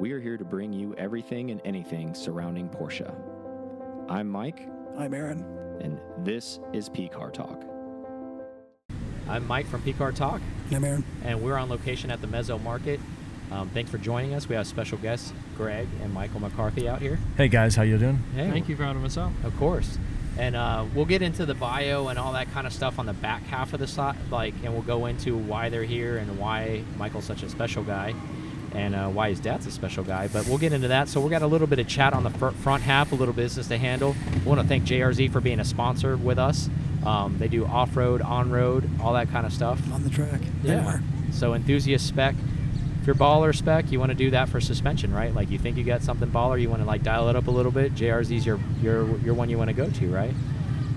we are here to bring you everything and anything surrounding Porsche. I'm Mike, I'm Aaron. and this is P Car Talk. I'm Mike from P Car Talk, I'm Aaron. and we're on location at the Mezzo Market. Um, thanks for joining us. We have special guests, Greg and Michael McCarthy, out here. Hey guys, how you doing? Hey, Thank you for having us out. Of course. And uh, we'll get into the bio and all that kind of stuff on the back half of the site, like, and we'll go into why they're here and why Michael's such a special guy, and uh, why his dad's a special guy. But we'll get into that. So we got a little bit of chat on the fr- front half, a little business to handle. We want to thank JRZ for being a sponsor with us. Um, they do off-road, on-road, all that kind of stuff. On the track. Yeah. Anywhere. So enthusiast spec. If you're baller spec, you want to do that for suspension, right? Like you think you got something baller, you want to like dial it up a little bit. JRZ's your your your one you want to go to, right?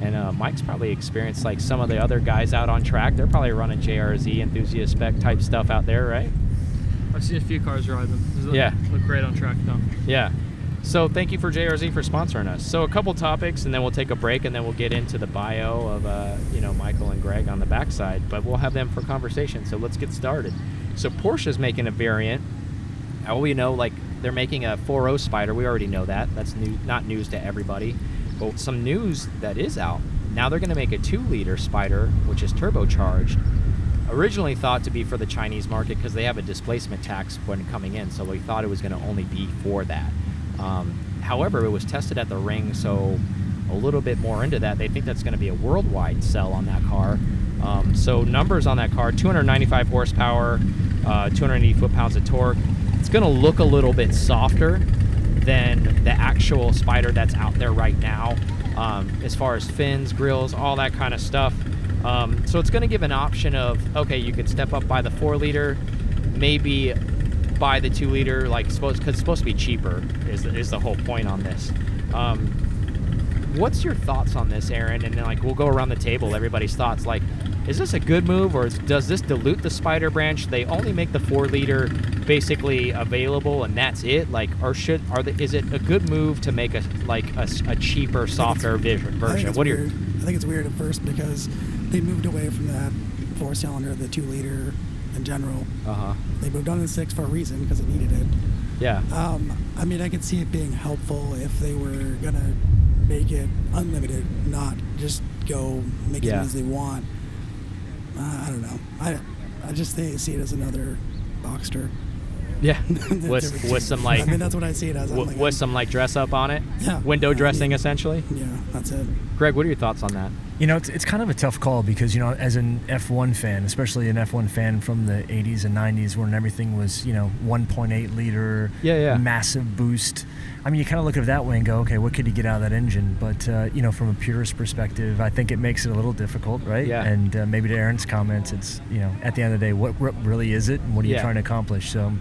And uh, Mike's probably experienced like some of the other guys out on track. They're probably running JRZ enthusiast spec type stuff out there, right? I've seen a few cars ride them. Look, Yeah. look great on track though. Yeah. So thank you for JRZ for sponsoring us. So a couple topics, and then we'll take a break, and then we'll get into the bio of uh, you know Michael and Greg on the backside. But we'll have them for conversation. So let's get started. So Porsche's making a variant. How we know, like they're making a 4.0 Spider. We already know that. That's new, not news to everybody. But some news that is out now, they're going to make a two-liter Spider, which is turbocharged. Originally thought to be for the Chinese market because they have a displacement tax when coming in, so we thought it was going to only be for that. Um, however, it was tested at the ring, so a little bit more into that. They think that's going to be a worldwide sell on that car. Um, so numbers on that car: 295 horsepower, uh, 280 foot-pounds of torque. It's going to look a little bit softer than the actual Spider that's out there right now, um, as far as fins, grills, all that kind of stuff. Um, so it's going to give an option of okay, you can step up by the four liter, maybe buy the two liter, like suppose because it's supposed to be cheaper is is the whole point on this. Um, what's your thoughts on this, Aaron? And then like we'll go around the table, everybody's thoughts. Like, is this a good move or is, does this dilute the Spider branch? They only make the four liter basically available, and that's it. Like, or should are the, is it a good move to make a like a, a cheaper, softer vision, version? What are your. I think it's weird at first because they moved away from that four cylinder, the two liter in general. uh huh? They moved on to the six for a reason because it needed it. Yeah. Um, I mean, I could see it being helpful if they were gonna make it unlimited, not just go make Yeah. it as they want. Uh, I don't know. I I just think, see it as another Boxster. Yeah. With with some like I mean, that's what I see it as. I'm w- like, with some like dress up on it. Yeah. Window I dressing mean- essentially. Yeah, that's it. Greg, what are your thoughts on that? You know, it's, it's kind of a tough call because, you know, as an F1 fan, especially an F1 fan from the 80s and 90s when everything was, you know, 1.8 liter, Yeah, yeah. massive boost. I mean, you kind of look at it that way and go, okay, what could you get out of that engine? But, uh, you know, from a purist perspective, I think it makes it a little difficult, right? Yeah. And uh, maybe to Aaron's comments, it's, you know, at the end of the day, what, what really is it and what are you Yeah. trying to accomplish? So,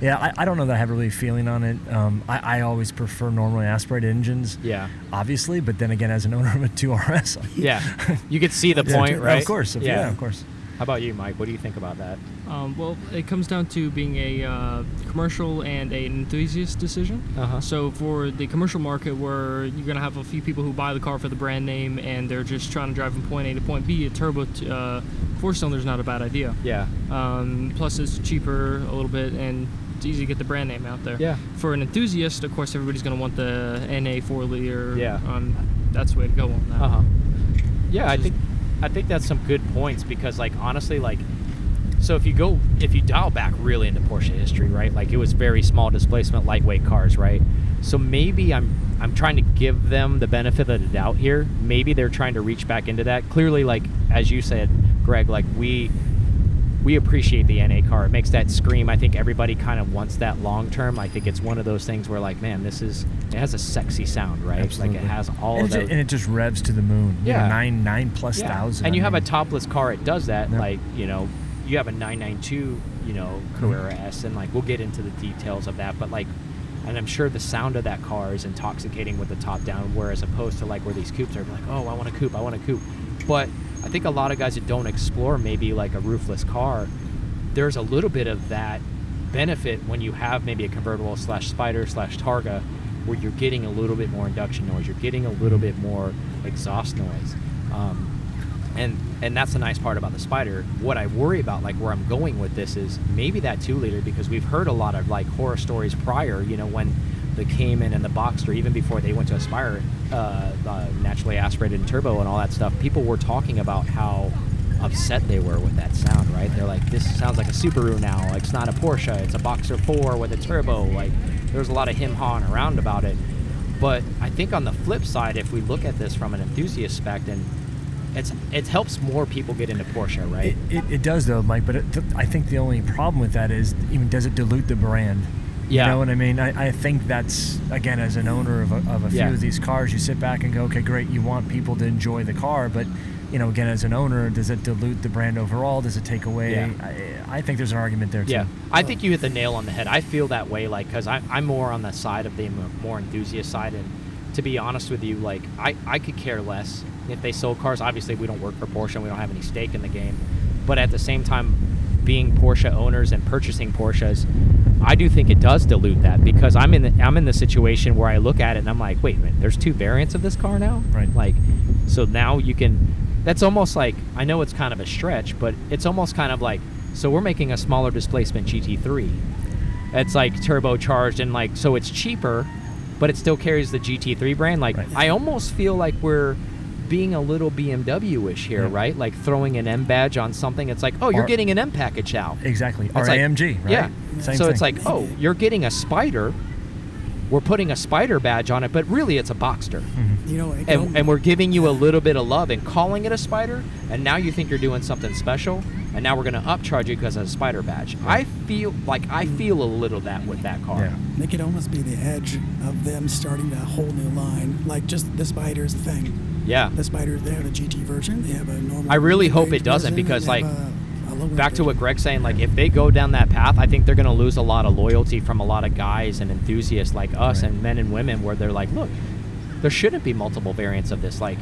yeah, I, I don't know that I have a really a feeling on it. Um, I, I always prefer normally aspirated engines Yeah. obviously. But then again, as an owner of a 2RS, Yeah. You could see the Yeah, point, of course, of- yeah, of course. How about you, Mike? What do you think about that? Um, well, it comes down to being a uh, commercial and an enthusiast decision. Uh-huh. So for the commercial market, where you're gonna have a few people who buy the car for the brand name and they're just trying to drive from point A to point B, a turbo t- uh, four cylinder is not a bad idea. Yeah. Um, plus, it's cheaper a little bit and it's easy to get the brand name out there. Yeah. For an enthusiast, of course, everybody's gonna want the NA four liter. Yeah. Um, that's the way to go on that. Uh huh. Yeah, I think I think that's some good points because, like, honestly, like, so if you go if you dial back really into Porsche history, right? Like, it was very small displacement, lightweight cars, right? So maybe I'm I'm trying to give them the benefit of the doubt here. Maybe they're trying to reach back into that. Clearly, like as you said, Greg, like we we appreciate the NA car. It makes that scream. I think everybody kind of wants that long term. I think it's one of those things where like, man, this is it has a sexy sound, right? Absolutely. Like it has all and, of those. and it just revs to the moon. You know, Yeah. nine nine plus Yeah. thousand. And you I have a topless car. It does that. Yeah. Like you know, you have a 992, you know, mm-hmm. Carrera S, and like we'll get into the details of that. But like, and I'm sure the sound of that car is intoxicating with the top down. Whereas opposed to like where these coupes are like, oh, I want a coupe, I want a coupe. But I think a lot of guys that don't explore maybe like a roofless car, there's a little bit of that benefit when you have maybe a convertible slash spider slash targa where you're getting a little bit more induction noise you're getting a little bit more exhaust noise. Um, and and that's the nice part about the spider what i worry about like where i'm going with this is maybe that two liter because we've heard a lot of like horror stories prior you know when the cayman and the boxster even before they went to aspire uh, uh, naturally aspirated turbo and all that stuff people were talking about how upset they were with that sound right they're like this sounds like a subaru now like it's not a porsche it's a boxer 4 with a turbo like there's a lot of him hawing around about it but i think on the flip side if we look at this from an enthusiast spec and it's it helps more people get into Porsche, right? It, it, it does though, Mike. But it, th- I think the only problem with that is even does it dilute the brand? Yeah. You know what I mean? I, I think that's again as an owner of a, of a few Yeah. of these cars, you sit back and go, okay, great. You want people to enjoy the car, but you know, again, as an owner, does it dilute the brand overall? Does it take away? Yeah. I, I think there's an argument there too. Yeah, I think you hit the nail on the head. I feel that way, like, because I'm more on the side of the more enthusiast side, and to be honest with you, like, I, I could care less if they sold cars. Obviously, we don't work for Porsche, and we don't have any stake in the game, but at the same time, being Porsche owners and purchasing Porsches, I do think it does dilute that because I'm in the, I'm in the situation where I look at it and I'm like, wait a minute, there's two variants of this car now, Right. Like, so now you can. That's almost like I know it's kind of a stretch, but it's almost kind of like so we're making a smaller displacement GT3. It's like turbocharged and like so it's cheaper, but it still carries the GT3 brand. Like Right. I almost feel like we're being a little BMW-ish here, Yeah. right? Like throwing an M badge on something. It's like, oh, you're Or- getting an M package out. Exactly. Or It's like- AMG, right? Yeah. Same so thing. it's like, oh, you're getting a Spider. We're putting a Spider badge on it, but really it's a Boxster. Mhm. You know, it And, and we're giving you a little bit of love and calling it a Spider, and now you think you're doing something special, and now we're going to upcharge you because of a Spider badge. I feel like I feel a little that with that car. Yeah. It could almost be the edge of them starting a whole new line. Like just the Spider's the thing. Yeah. The Spider, they have a GT version. They have a normal. I really hope it doesn't, version, because, like, a- a back to what. Greg's saying, like if they go down that path, I think they're going to lose a lot of loyalty from a lot of guys and enthusiasts like us Right. and men and women, where they're like, look, there shouldn't be multiple variants of this. Like,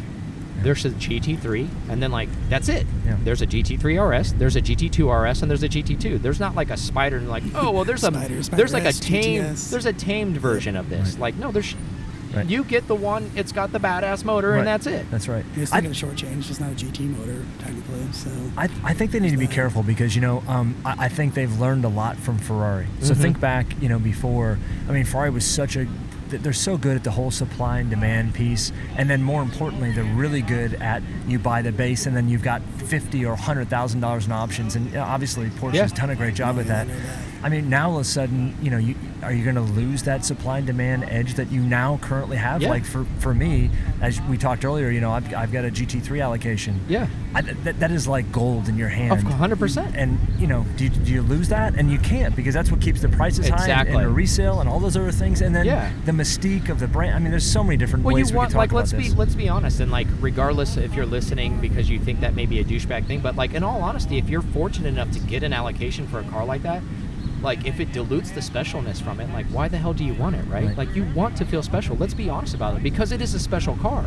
there's a GT3, and then like that's it. Yeah. There's a GT3 RS, there's a GT2 RS, and there's a GT2. There's not like a Spider and like, oh well, there's a Spider, Spider there's like a S, tamed GTS. there's a tamed version of this. Right. Like, no, there's Right. you get the one. It's got the badass motor, Right. and that's it. That's right. It's I- still got a short change. It's not a GT motor technically. So I, I think they need to be Right. careful because you know um, I, I think they've learned a lot from Ferrari. So Mhm. think back, you know, before. I mean, Ferrari was such a they're so good at the whole supply and demand piece, and then more importantly, they're really good at you buy the base and then you've got fifty or hundred thousand dollars in options, and you know, obviously Porsche's Yeah. done a great job Oh, with yeah, that. I mean, now all of a sudden, you know, you are you going to lose that supply and demand edge that you now currently have? Yeah. Like for for me, as we talked earlier, you know, I've, I've got a GT3 allocation. Yeah, I, that, that is like gold in your hand. of 100. percent And you know, do you, do you lose that? And you can't because that's what keeps the prices high and, and the resale and all those other things. And then Yeah. the mystique of the brand. I mean, there's so many different Well, ways you we want talk like let's this. be let's be honest, and like regardless if you're listening because you think that may be a douchebag thing, but like in all honesty, if you're fortunate enough to get an allocation for a car like that, like if it dilutes the specialness from it, like why the hell do you want it, right? Right. Like you want to feel special. Let's be honest about it because it is a special car.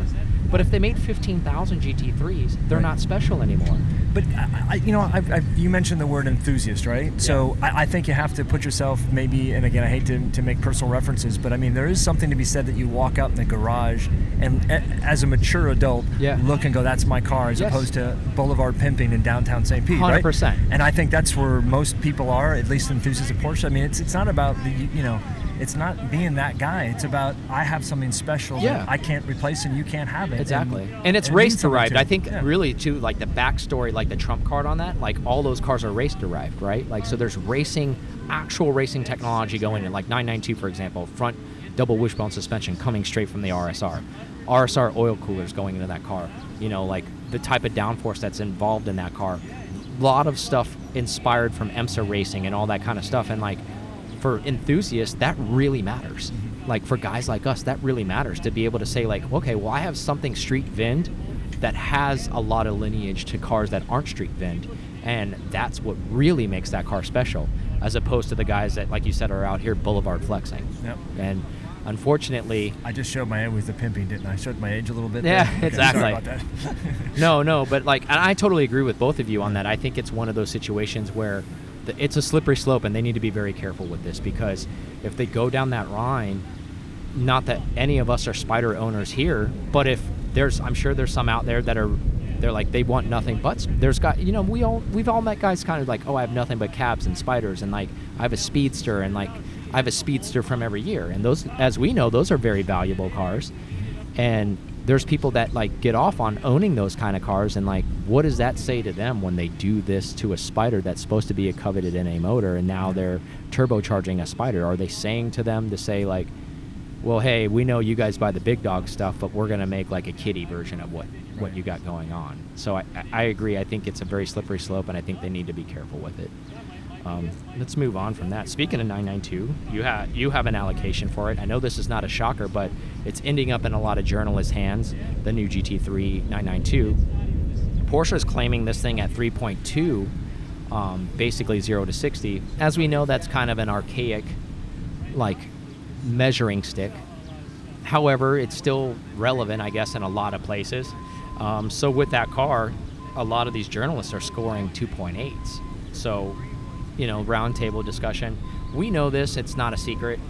But if they made 15,000 GT3s, they're Right. not special anymore. But I, you know, I've, I've, you mentioned the word enthusiast, right? So I, I think you have to put yourself maybe, and again, I hate to, to make personal references, but I mean, there is something to be said that you walk out in the garage and, as a mature adult, Yeah. look and go, "That's my car," as Yes. opposed to Boulevard pimping in downtown St. Pete, right? 100%. And I think that's where most people are, at least enthusiasts of Porsche. I mean, it's it's not about the you know, it's not being that guy. It's about I have something special Yeah. that I can't replace and you can't have it. Exactly. And, And, it's it race derived. I think Yeah. really too like the backstory, like the trump card on that, like all those cars are race derived, right? Like so there's racing actual racing technology going in, like 992 for example, front double wishbone suspension coming straight from the RSR. RSR oil coolers going into that car. You know, like the type of downforce that's involved in that car. A lot of stuff inspired from IMSA racing and all that kind of stuff. And like for enthusiasts, that really matters. Like for guys like us, that really matters to be able to say like, okay, well I have something street vind that has a lot of lineage to cars that aren't street vind, and that's what really makes that car special, as opposed to the guys that, like you said, are out here boulevard flexing. Yep. And unfortunately, I just showed my age with the pimping, didn't I? I showed my age a little bit. Yeah. Okay, exactly. Sorry about that. no, no, but like, and I totally agree with both of you on that. I think it's one of those situations where it's a slippery slope, and they need to be very careful with this because if they go down that line, not that any of us are spider owners here, but if there's, I'm sure there's some out there that are they're like they want nothing but. There's got you know we all we've all met guys kind of like oh I have nothing but cabs and spiders and like I have a speedster and like I have a speedster from every year and those as we know those are very valuable cars, and there's people that like get off on owning those kind of cars and like what does that say to them when they do this to a spider that's supposed to be a coveted NA motor and now they're turbocharging a spider? Are they saying to them to say like well hey we know you guys buy the big dog stuff but we're going to make like a kiddie version of what what you got going on. So I, I- I agree. I think it's a very slippery slope and i think they need to be careful with it um, let's move on from that. Speaking of 992, you have you have an allocation for it. I know this is not a shocker, but it's ending up in a lot of journalists' hands. The new GT3 992. Porsche is claiming this thing at 3.2, um, basically zero to 60. As we know, that's kind of an archaic, like, measuring stick. However, it's still relevant, I guess, in a lot of places. Um, so with that car, a lot of these journalists are scoring 2.8s. So, you know, roundtable discussion. We know this; it's not a secret.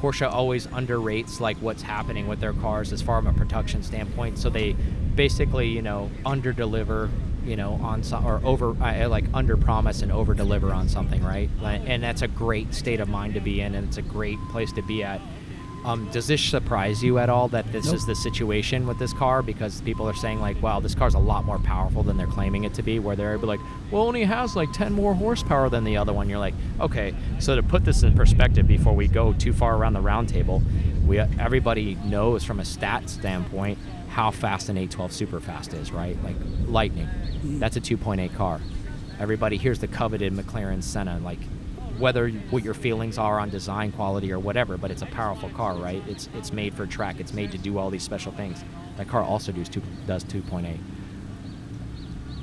Porsche always underrates like what's happening with their cars as far from a production standpoint. So they basically, you know, under deliver, you know, on some or over uh, like under promise and over deliver on something, right? And that's a great state of mind to be in, and it's a great place to be at. Um, does this surprise you at all that this Nope. is the situation with this car? Because people are saying like, "Wow, this car's a lot more powerful than they're claiming it to be." Where they're like, "Well, only has like 10 more horsepower than the other one." You're like, "Okay." So to put this in perspective, before we go too far around the roundtable, we everybody knows from a stat standpoint how fast an 812 Superfast is, right? Like lightning. That's a 2.8 car. Everybody hears the coveted McLaren Senna, like whether what your feelings are on design quality or whatever, but it's a powerful car, right? It's it's made for track. It's made to do all these special things. That car also does two does 2.8.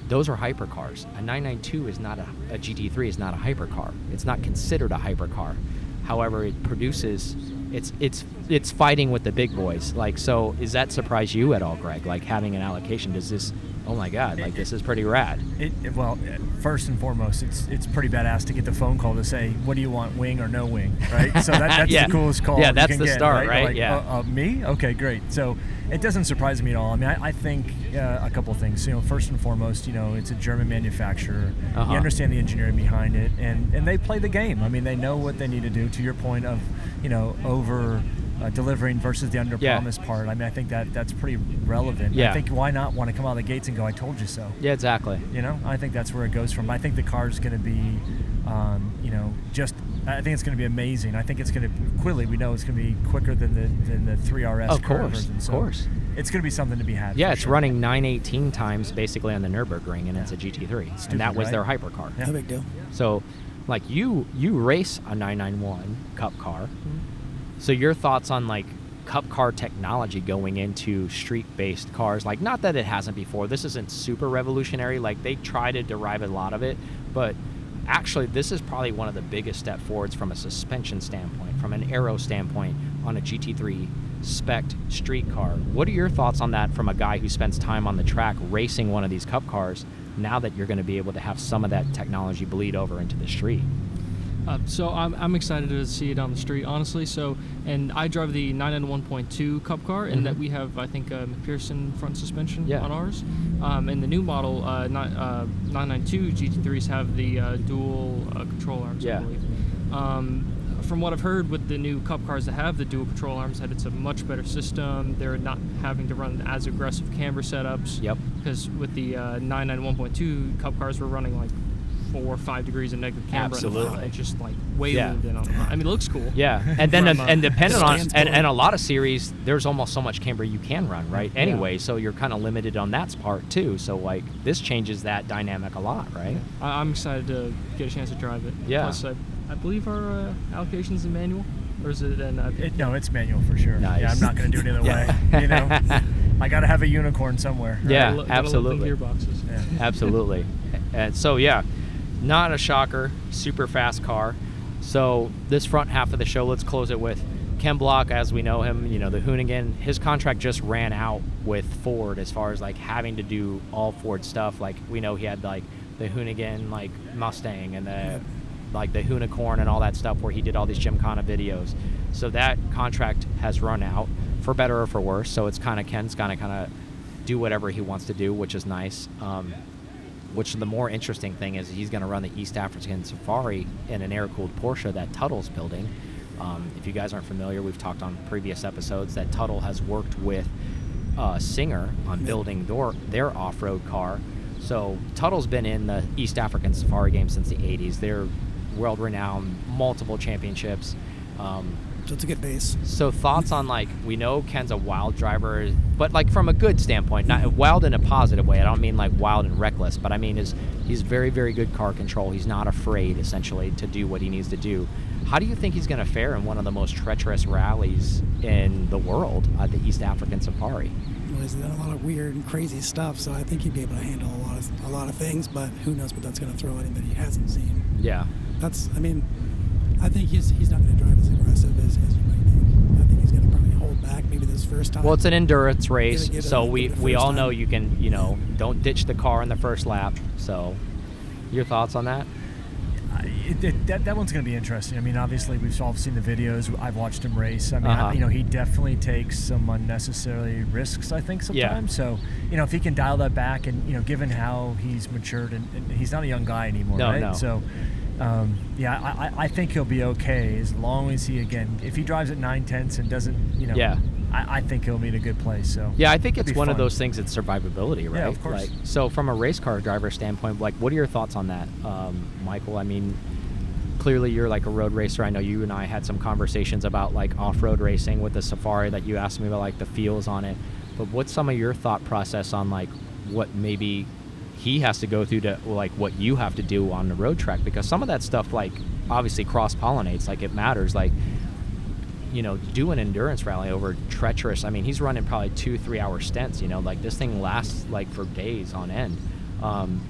Those are hypercars. A 992 is not a, a GT3 is not a hypercar. It's not considered a hypercar. However, it produces it's it's it's fighting with the big boys. Like so, is that surprise you at all, Greg? Like having an allocation? Does this? Oh my God! Like this is pretty rad. It, it- well, first and foremost, it's it's pretty badass to get the phone call to say, "What do you want, wing or no wing?" Right. So that, that's Yeah. the coolest call. Yeah, that's the get, start, You're right? Like, Yeah. Uh, uh, me? Okay, great. So it doesn't surprise me at all. I mean, I, I think uh, a couple things. You know, first and foremost, you know, it's a German manufacturer. Uh-huh. You understand the engineering behind it, and and they play the game. I mean, they know what they need to do. To your point of, you know, over. Uh, delivering versus the under Yeah. part. I mean, I think that that's pretty relevant. Yeah. I think why not want to come out of the gates and go, "I told you so." Yeah, exactly. You know, I think that's where it goes from. I think the car is going to be, um, you know, just. I think it's going to be amazing. I think it's going to quickly. We know it's going to be quicker than the than the 3RS Of course, version. of course. it's going to be something to be had. Yeah, it's sure. running 918 times basically on the Nürburgring, and it's a GT3, Stupid, and that was right? their hypercar. Yeah. No big deal. So, like you, you race a 991 Cup car. Mm-hmm. So your thoughts on like Cup car technology going into street-based cars? Like, not that it hasn't before. This isn't super revolutionary. Like they try to derive a lot of it, but actually, this is probably one of the biggest step forwards from a suspension standpoint, from an aero standpoint on a GT3 spec street car. What are your thoughts on that from a guy who spends time on the track racing one of these Cup cars? Now that you're going to be able to have some of that technology bleed over into the street. Uh, so I'm, I'm excited to see it on the street, honestly. So, and I drive the 991.2 Cup car, and Mhm. that we have, I think, a MacPherson front suspension Yeah. on ours. Um, and the new model uh, ni- uh, 992 GT3s have the uh, dual uh, control arms, Yeah. I believe. Um, from what I've heard with the new Cup cars that have the dual control arms, that it's a much better system. They're not having to run as aggressive camber setups. Yep. Because with the uh, 991.2 Cup cars, we're running like four or five degrees of negative camber. in. Absolutely. It's just like way Yeah. leaned in on the. I mean, it looks cool. Yeah, and then From, uh, and depending on and, and a lot of series, there's almost so much camber you can run, right? Yeah. Anyway, so you're kind of limited on that part too. So like this changes that dynamic a lot, right? I, I'm excited to get a chance to drive it. Yeah. Plus, I, I believe our uh, allocations in manual, or is it an? Uh, It, no, it's manual for sure. Nice. Yeah, I'm not going to do it either Yeah. way. You know, I got to have a unicorn somewhere. right? Yeah, gotta gotta love the absolutely. Gearboxes. Yeah. Absolutely. And so yeah, not a shocker, super fast car. So this front half of the show, let's close it with Ken Block, as we know him. You know the Hoonigan. His contract just ran out with Ford as far as like having to do all Ford stuff. Like we know he had like the Hoonigan like Mustang and the like the Hoonicorn and all that stuff where he did all these Gymkhana videos. So that contract has run out for better or for worse. So it's kind of Ken's kind of kind of do whatever he wants to do, which is nice. Um, which the more interesting thing is he's going to run the East African Safari in an air-cooled Porsche that Tuthill's building. Um, if you guys aren't familiar, we've talked on previous episodes that Tuthill has worked with uh, Singer on building their, their off-road car. So Tuthill's been in the East African Safari game since the 80s. They're world-renowned, multiple championships. Um, So it's a good base. so thoughts on like we know Ken's a wild driver, but like from a good standpoint, not wild in a positive way. I don't mean like wild and reckless, but I mean is he's very very good car control. He's not afraid essentially to do what he needs to do. How do you think he's going to fare in one of the most treacherous rallies in the world at the East African Safari? Well, he's done a lot of weird and crazy stuff, so I think he'd be able to handle a lot of a lot of things. But who knows what that's going to throw at him that he hasn't seen. Yeah. That's, I mean, I think he's he's not going to drive as aggressive as, as you might think. I think he's going to probably hold back maybe this first time. Well, it's an endurance race, so a- we give it a we first all know you can you know don't ditch the car in the first lap. So, your thoughts on that? It, it, that, that one's going to be interesting. I mean, obviously, we've all seen the videos. I've watched him race. I mean, Uh-huh. you know, he definitely takes some unnecessary risks, I think, Yeah. sometimes. So, you know, if he can dial that back and, you know, given how he's matured and, and he's not a young guy anymore, No, right? no. So, um, yeah, I, I- I think he'll be okay as long as he, again, if he drives at nine tenths and doesn't, you know, Yeah. I, I think he'll be in a good place. So, Yeah, I think it's one of those things. It's survivability, right? Yeah, of course. Like, so, from a race car driver standpoint, like, what are your thoughts on that, um, Michael? I mean, clearly you're like a road racer. I know you and I had some conversations about like off-road racing with the Safari that you asked me about, like the feels on it. But what's some of your thought process on like what maybe he has to go through to like what you have to do on the road track? Because some of that stuff, like, obviously cross pollinates. Like, it matters. Like, you know, do an endurance rally over treacherous. I mean, he's running probably two, three hour stints. You know, like this thing lasts like for days on end. Um,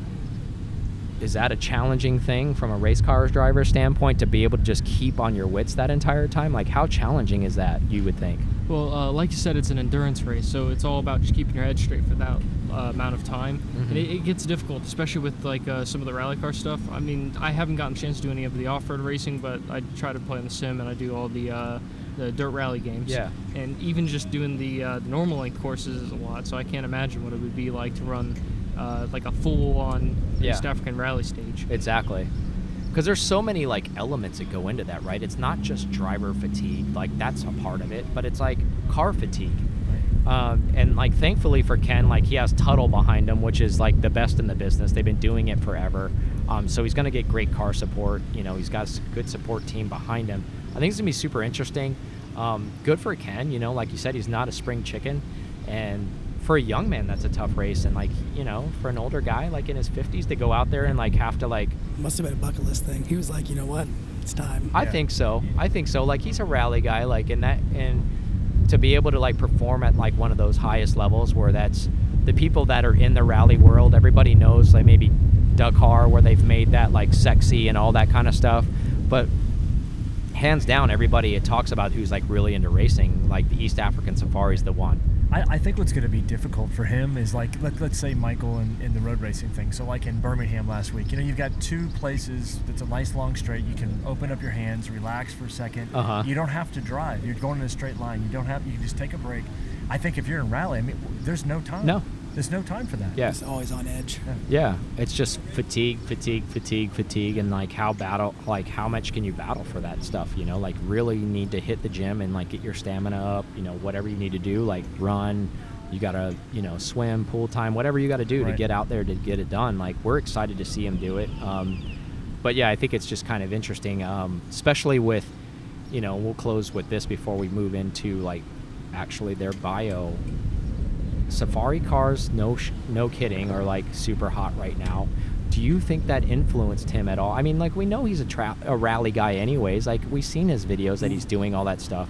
is that a challenging thing from a race car driver standpoint to be able to just keep on your wits that entire time? Like, how challenging is that? You would think. Well, uh, like you said, it's an endurance race, so it's all about just keeping your head straight for that uh, amount of time. Mhm. And it, it gets difficult, especially with like uh, some of the rally car stuff. I mean, I haven't gotten a chance to do any of the off-road racing, but I try to play on the sim and I do all the uh, the dirt rally games. Yeah. And even just doing the, uh, the normal length courses is a lot, so I can't imagine what it would be like to run uh, like a full-on Yeah. East African rally stage. Exactly. Because there's so many like elements that go into that, right? It's not just driver fatigue, like that's a part of it, but it's like car fatigue. Um, and like thankfully for Ken, like he has Tuthill behind him, which is like the best in the business. They've been doing it forever, um, so he's going to get great car support. You know, he's got a s- good support team behind him. I think it's gonna be super interesting. Um, good for Ken. You know, like you said, he's not a spring chicken, and for a young man, that's a tough race. And like you know, for an older guy, like in his 50s, to go out there and like have to like Must have been a bucket list thing. He was like, you know what, it's time. I Yeah. think so. I think so. Like he's a rally guy, like in that, and to be able to like perform at like one of those highest levels, where that's the people that are in the rally world. Everybody knows, like maybe Dakar, where they've made that like sexy and all that kind of stuff. But hands down, everybody it talks about who's like really into racing, like the East African Safari is the one. I, I think what's going to be difficult for him is like let, let's say Michael in, in the road racing thing. So like in Birmingham last week, you know, you've got two places that's a nice long straight. You can open up your hands, relax for a 2nd Uh-huh. You don't have to drive. You're going in a straight line. You don't have. You can just take a break. I think if you're in rally, I mean, there's no time. No. There's no time for that. Yeah. He's always on edge. Yeah, it's just fatigue, fatigue, fatigue, fatigue, and like how battle, like how much can you battle for that stuff? You know, like really need to hit the gym and like get your stamina up. You know, whatever you need to do, like run. You gotta, you know, swim, pool time, whatever you got to do to get out there to get it done. Like we're excited to see him do it. Um, but yeah, I think it's just kind of interesting, um, especially with, you know, we'll close with this before we move into like actually their bio safari cars no sh- no kidding are like super hot right now. Do you think that influenced him at all? I mean like we know he's a tra- a rally guy anyways. Like we've seen his videos that he's doing all that stuff.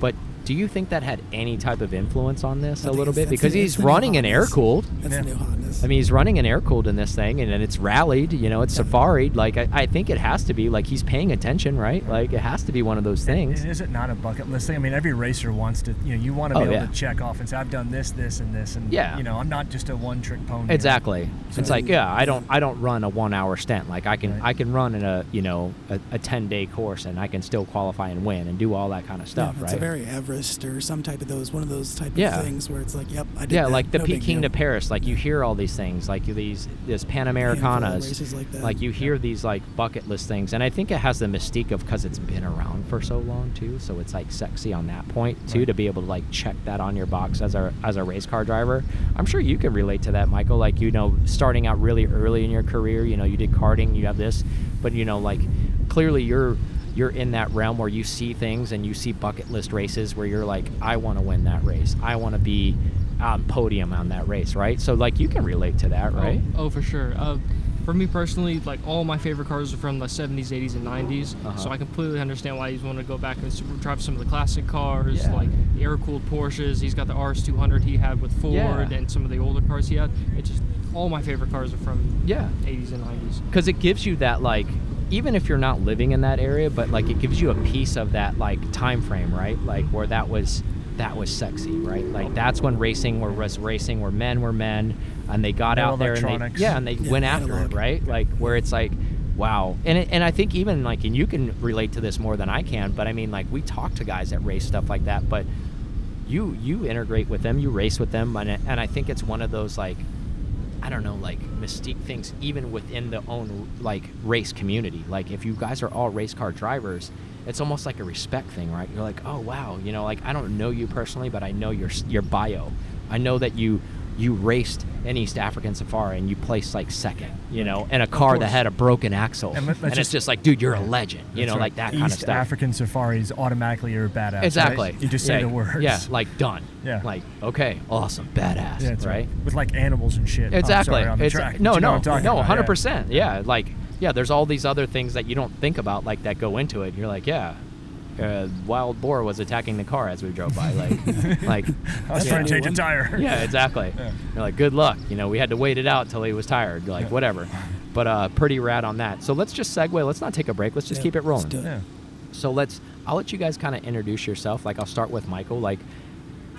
But do you think that had any type of influence on this I a little bit? because he's it's the new running an air cooled? That's Yeah. the new hotness. I mean, he's running an air cooled in this thing, and, and it's rallied. You know, it's safaried. Like I, I think it has to be. Like he's paying attention, right? Like it has to be one of those things. And is it not a bucket list thing? I mean, every racer wants to, you know, you want to Oh, be able yeah. to check off and say, I've done this, this, and this, and Yeah. you know, I'm not just a one-trick pony. Exactly. So it's like, yeah, I don't, I don't run a one-hour stint. Like I can, Right. I can run in a, you know, a, a ten-day course, and I can still qualify and win and do all that kind of Yeah, stuff, it's right? a very Everest or some type of those one of those type Yeah. of things where it's like, yep, I did Yeah, that, like the no Peking to. Paris. Like you hear all these things, like these this of like. Like you hear these like bucket list things, and I think it has the mystique of because it's been around for so long too. So it's like sexy on that point too Right. to be able to like check that on your box as a as a race car driver. I'm sure you can relate to that, Michael. Like you know, starting out really early in your career, you know, you did karting, you have this, but you know, like clearly you're you're in that realm where you see things and you see bucket list races where you're like, I want to win that race. I want to be on podium on that race, right? So like you can relate to that, right? Oh, oh, for sure. Uh, for me personally, like all my favorite cars are from the 70s, 80s, and 90s. Uh-huh. So I completely understand why he's want to go back and s- drive some of the classic cars, Yeah. like the air-cooled Porsches. He's got the RS200 he had with Ford, Yeah. and some of the older cars he had. It's just all my favorite cars are from Yeah. 80s and 90s. because it gives you that like even if you're not living in that area but like it gives you a piece of that like time frame right? Like where that was that was sexy right? Like that's when racing where was racing where men were men and they got No out there and they yeah and they Yeah, went after analog. it right? Like where it's like wow. And it, and I think even like and you can relate to this more than I can but I mean like we talk to guys that race stuff like that but you you integrate with them you race with them and, and I think it's one of those like I don't know, like mystique things even within the own like race community. Like if you guys are all race car drivers, it's almost like a respect thing, right? You're like, oh wow, you know, like I don't know you personally, but I know your your bio. I know that you you raced in East African Safari and you placed like second, you know, in a car that had a broken axle, And and, let's it's just- just like, dude, you're a legend, you know, right. like that East kind of stuff. African safaris automatically are badass. right? Exactly. You just say Yeah, the words. Yeah, like done. Yeah. Like okay, awesome, badass, Yeah, that's right? With like animals and shit. Oh, Exactly. sorry, the It's- track. No, But you know no, no, about, hundred yeah. percent. Yeah, like yeah, there's all these other things that you don't think about, like that go into it. You're like, yeah, uh, wild boar was attacking the car as we drove by. Like, like I was trying to change a tire. yeah, exactly. Yeah. You're like, good luck. You know, we had to wait it out till he was tired. Like, Yeah. whatever. But uh, pretty rad on that. So let's just segue. Let's not take a break. Let's just Yeah, keep it let's rolling. do it. Yeah. So let's. I'll let you guys kind of introduce yourself. Like I'll start with Michael. Like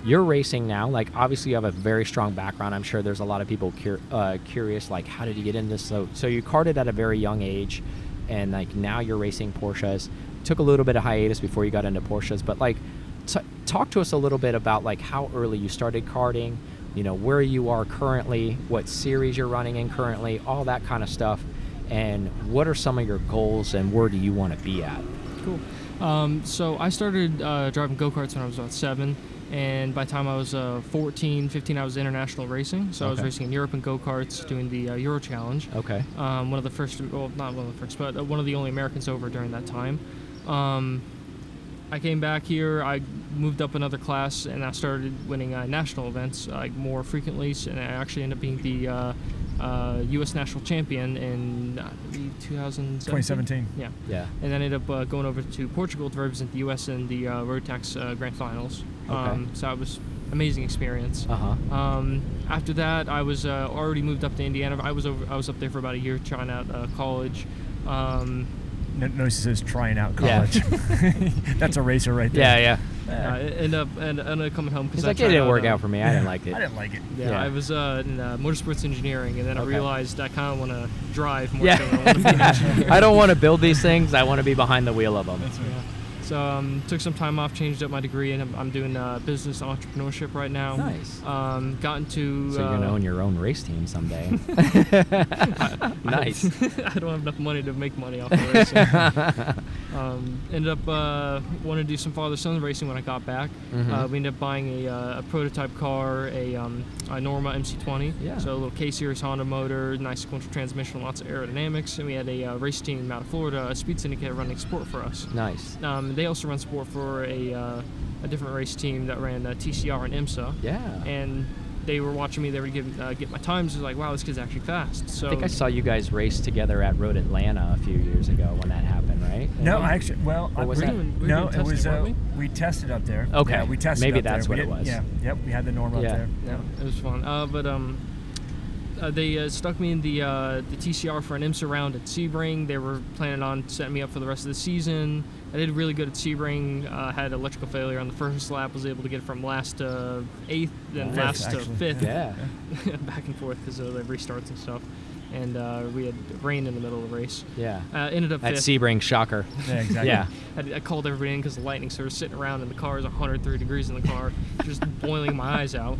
you're racing now. Like obviously you have a very strong background. I'm sure there's a lot of people cur- uh, curious. Like how did you get into this? So so you carted at a very young age, and like now you're racing Porsches. Took a little bit of hiatus before you got into Porsches, but like t- talk to us a little bit about like how early you started karting. You know where you are currently, what series you're running in currently, all that kind of stuff, and what are some of your goals and where do you want to be at? Cool. Um, so I started uh, driving go karts when I was about seven, and by the time I was uh, 14, 15, I was international racing. So I was racing in Europe in go karts, doing the uh, Euro Challenge. Okay. Um, one of the first, well, not one of the first, but uh, one of the only Americans over during that time. Um, I came back here. I moved up another class, and I started winning uh, national events uh, like more frequently. And I actually ended up being the uh, uh, U.S. national champion in uh, 2017. 2017. Yeah Yeah. and then ended up uh, going over to Portugal to represent the U.S. in the uh, Rotax uh, Grand Finals. Okay. Um, so that was amazing experience. Uh huh. Um, after that, I was uh, already moved up to Indiana. I was over. I was up there for about a year trying out uh, college. Um, No- Notice it says trying out Yeah. college. That's a racer right Yeah, there. yeah. uh, end up and ended up coming home because like, it didn't work out for me. I didn't like it. I didn't like it. Yeah, Yeah. I was uh, in uh, motorsports engineering, and then I realized I kind of want to drive more Yeah. so I want to be. I don't want to build these things. I want to be behind the wheel of them. Yeah. So um, took some time off, changed up my degree, and I'm, I'm doing uh, business entrepreneurship right now. Nice. Um, got into. So you're uh, gonna own your own race team someday. nice. I don't have enough money to make money off of racing. um, ended up uh, wanting to do some father-son racing when I got back. Mhm. Uh, we ended up buying a, uh, a prototype car, a, um, a Norma MC20. Yeah. So a little K-series Honda motor, nice sequential transmission, lots of aerodynamics, and we had a uh, race team out of Florida, a Speed Syndicate, running sport for us. Nice. Um, they also run support for a, uh, a different race team that ran uh, TCR and IMSA. Yeah. And they were watching me. They were give, uh, get my times. It was like, wow, this kid's actually fast. So I think I saw you guys race together at Road Atlanta a few years ago when that happened, right? No, I actually, well, Or I- was we, that- We no, doing it was, uh, weren't we tested up there. Okay. Yeah, we tested Maybe up that's there. what We it did- was. Yeah, yep, we had the norm up Yeah. there. Yeah, it was fun. Uh, but um, uh, they uh, stuck me in the uh, the TCR for an IMSA round at Sebring. They were planning on setting me up for the rest of the season. I did really good at Sebring. Uh, had electrical failure on the first lap. Was able to get from last to eighth, then Fifth, last to fifth, Yeah. back and forth because of the restarts and stuff. and uh, we had rain in the middle of the race. Yeah. Uh, ended up At fifth. Sebring, shocker. Yeah, exactly. Yeah. I, I called everybody in because the lightning started sitting around in the car. It was 103 degrees in the car, just boiling my eyes out.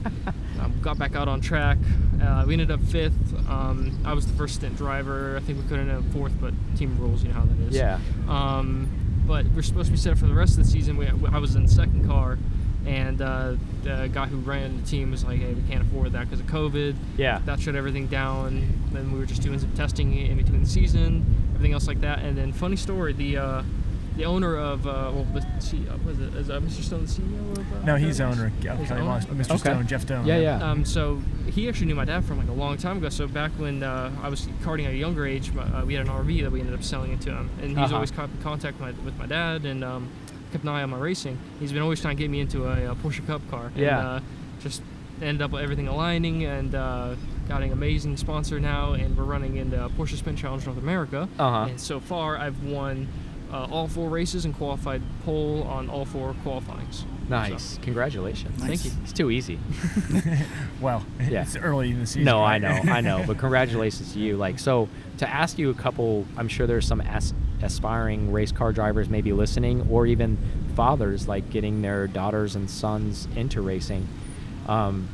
Um, got back out on track. Uh, we ended up fifth. Um, I was the first stint driver. I think we could have ended up fourth, but team rules, you know how that is. Yeah. Um, but we're supposed to be set up for the rest of the season. We, I was in the second car, and uh, the guy who ran the team was like, "Hey, we can't afford that because of COVID." Yeah. That shut everything down. Then we were just doing some testing in between the season, everything else like that. And then, funny story, the uh, the owner of uh, well, the CEO, was it is uh, Mr. Stone the CEO of? Uh, No, he's the owner. of He's Kelly the Moss, owner? Mr. Okay. Stone, Jeff Stone. Yeah, yeah. Um, so he actually knew my dad from like a long time ago. So back when uh, I was karting at a younger age, my- uh, we had an RV that we ended up selling it to him, and he's Uh-huh. always kept in contact with my, with my dad and um, kept an eye on my racing. He's been always trying to get me into a, uh Porsche Cup car. And, Yeah. uh, just ended up with everything aligning and uh, got an amazing sponsor now, and we're running in the Porsche Sprint Challenge North America. Uh-huh. And so far, I've won. Uh, all four races and qualified pole on all four qualifyings. Nice. Congratulations. Nice. Thank you. It's too easy. Well, Yeah. it's early in the season. No, I know, I know. But congratulations to you. Like, so to ask you a couple, I'm sure there's some as- aspiring race car drivers maybe listening, or even fathers like getting their daughters and sons into racing. Um,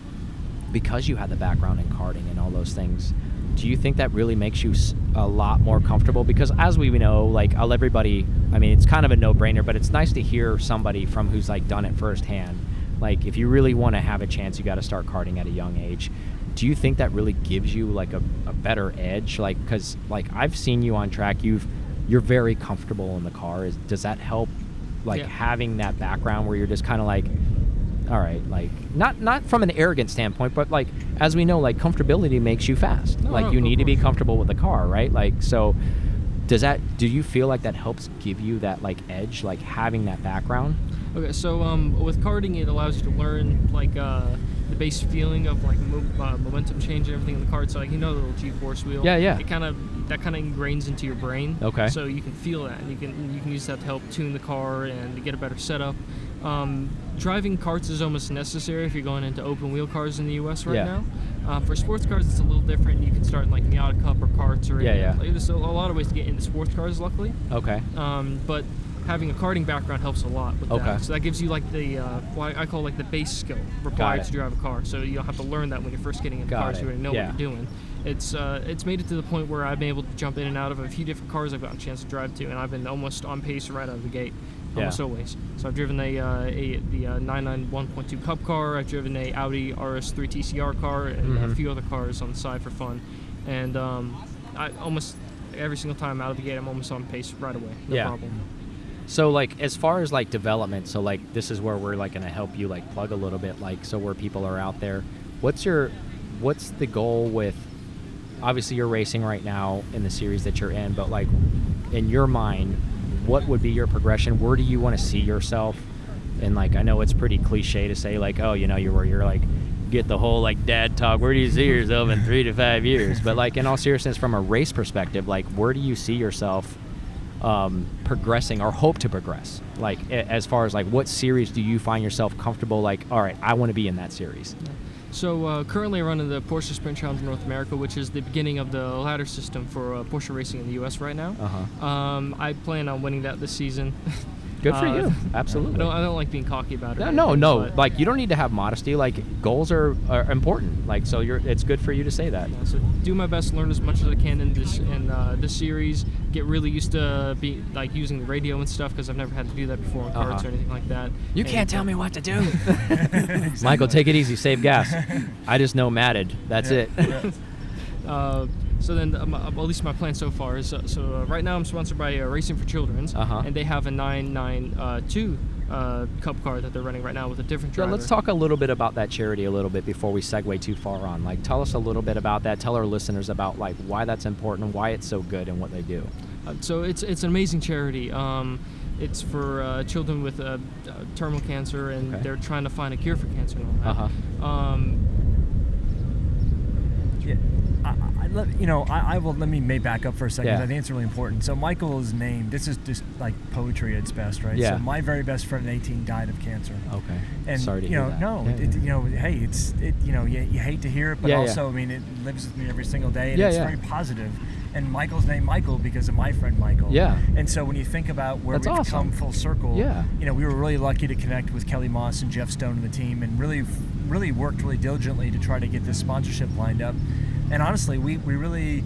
because you had the background in karting and all those things, do you think that really makes you a lot more comfortable? Because as we know, like I'll everybody, I mean, it's kind of a no-brainer, but it's nice to hear somebody from who's like done it firsthand. Like, if you really want to have a chance, you got to start karting at a young age. Do you think that really gives you like a, a better edge? Like, because like I've seen you on track, you've you're very comfortable in the car. Is, does that help? Like Yeah. having that background where you're just kind of like, all right, like not not from an arrogant standpoint, but like as we know, like comfortability makes you fast. No, like no, you need to be comfortable with the car, right? Like so. Does that? Do you feel like that helps give you that like edge, like having that background? Okay, so um, with karting, it allows you to learn like uh, the base feeling of like mo- uh, momentum change and everything in the kart. So like you know the little G-force wheel. Yeah, yeah. It kind of that kind of ingrains into your brain. Okay. So you can feel that, and you can you can use that to help tune the car and to get a better setup. Um, driving carts is almost necessary if you're going into open wheel cars in the U.S. right Yeah. now. Uh, for sports cars, it's a little different. You can start in like Miata Cup or carts or Yeah, yeah. Like, there's a, a lot of ways to get into sports cars. Luckily. Okay. Um, but having a karting background helps a lot with Okay. that. So that gives you like the uh, what I call like the base skill required to drive a car. So you don't have to learn that when you're first getting into Got cars. it. You already know Yeah. what you're doing. It's uh, it's made it to the point where I've been able to jump in and out of a few different cars I've gotten a chance to drive to, and I've been almost on pace right out of the gate. Almost Yeah. always. So I've driven a, uh, a the uh, 991.2 Cup car. I've driven a Audi RS3 TCR car and Mhm. a few other cars on the side for fun. And um, I almost every single time out of the gate, I'm almost on pace right away. No Yeah. problem. So like as far as like development, so like this is where we're like gonna help you like plug a little bit, like so where people are out there. What's your what's the goal with obviously you're racing right now in the series that you're in, but like in your mind, what would be your progression? Where do you want to see yourself? And like I know it's pretty cliche to say like, oh, you know, you're where you're like get the whole like dad talk. Where do you see yourself in three to five years? But like in all seriousness, from a race perspective, like where do you see yourself um, progressing or hope to progress? Like as far as like what series do you find yourself comfortable? Like, all right, I want to be in that series. So uh, currently, running the Porsche Sprint Challenge North America, which is the beginning of the ladder system for uh, Porsche racing in the U.S. right now. Uh huh. Um, I plan on winning that this season. Good for Uh, you. I Absolutely. don't, I don't like being cocky about it. No, no, anything, no. but- Like you don't need to have modesty. Like goals are, are important. Like so, you're. It's good for you to say that. Yeah, so do my best, learn as much as I can in this in uh, this series. Get really used to be like using the radio and stuff because I've never had to do that before in carts Uh-huh. or anything like that. You And, can't tell me what to do. Michael, take it easy. Save gas. I just know matted. That's Yeah, it. yeah. Uh, so then, um, uh, at least my plan so far is uh, so uh, right now I'm sponsored by uh, Racing for Children's, Uh-huh. and they have a 992 uh, Cup car that they're running right now with a different Yeah, driver. let's talk a little bit about that charity a little bit before we segue too far on. Like, tell us a little bit about that. Tell our listeners about like why that's important, why it's so good, and what they do. Uh, so it's it's an amazing charity. Um, it's for uh, children with uh, uh, terminal cancer, and Okay. they're trying to find a cure for cancer and all that. Uh-huh. Um, Yeah, I, I'd let- you know, I, I will. Let me may back up for a second. Yeah. I think it's really important. So Michael's name. This is just like poetry at its best, right? Yeah. So my very best friend at 18 died of cancer. Okay. And Sorry to you hear know, that. no, Yeah, it, yeah. you know, hey, it's it. You know, you, you hate to hear it, but also, I mean, it lives with me every single day, and it's very positive. And Michael's name Michael because of my friend Michael. Yeah. And so when you think about where That's we've awesome. come full circle, Yeah. you know, we were really lucky to connect with Kelly Moss and Jeff Stone and the team, and really, really worked really diligently to try to get this sponsorship lined up. And honestly, we, we really,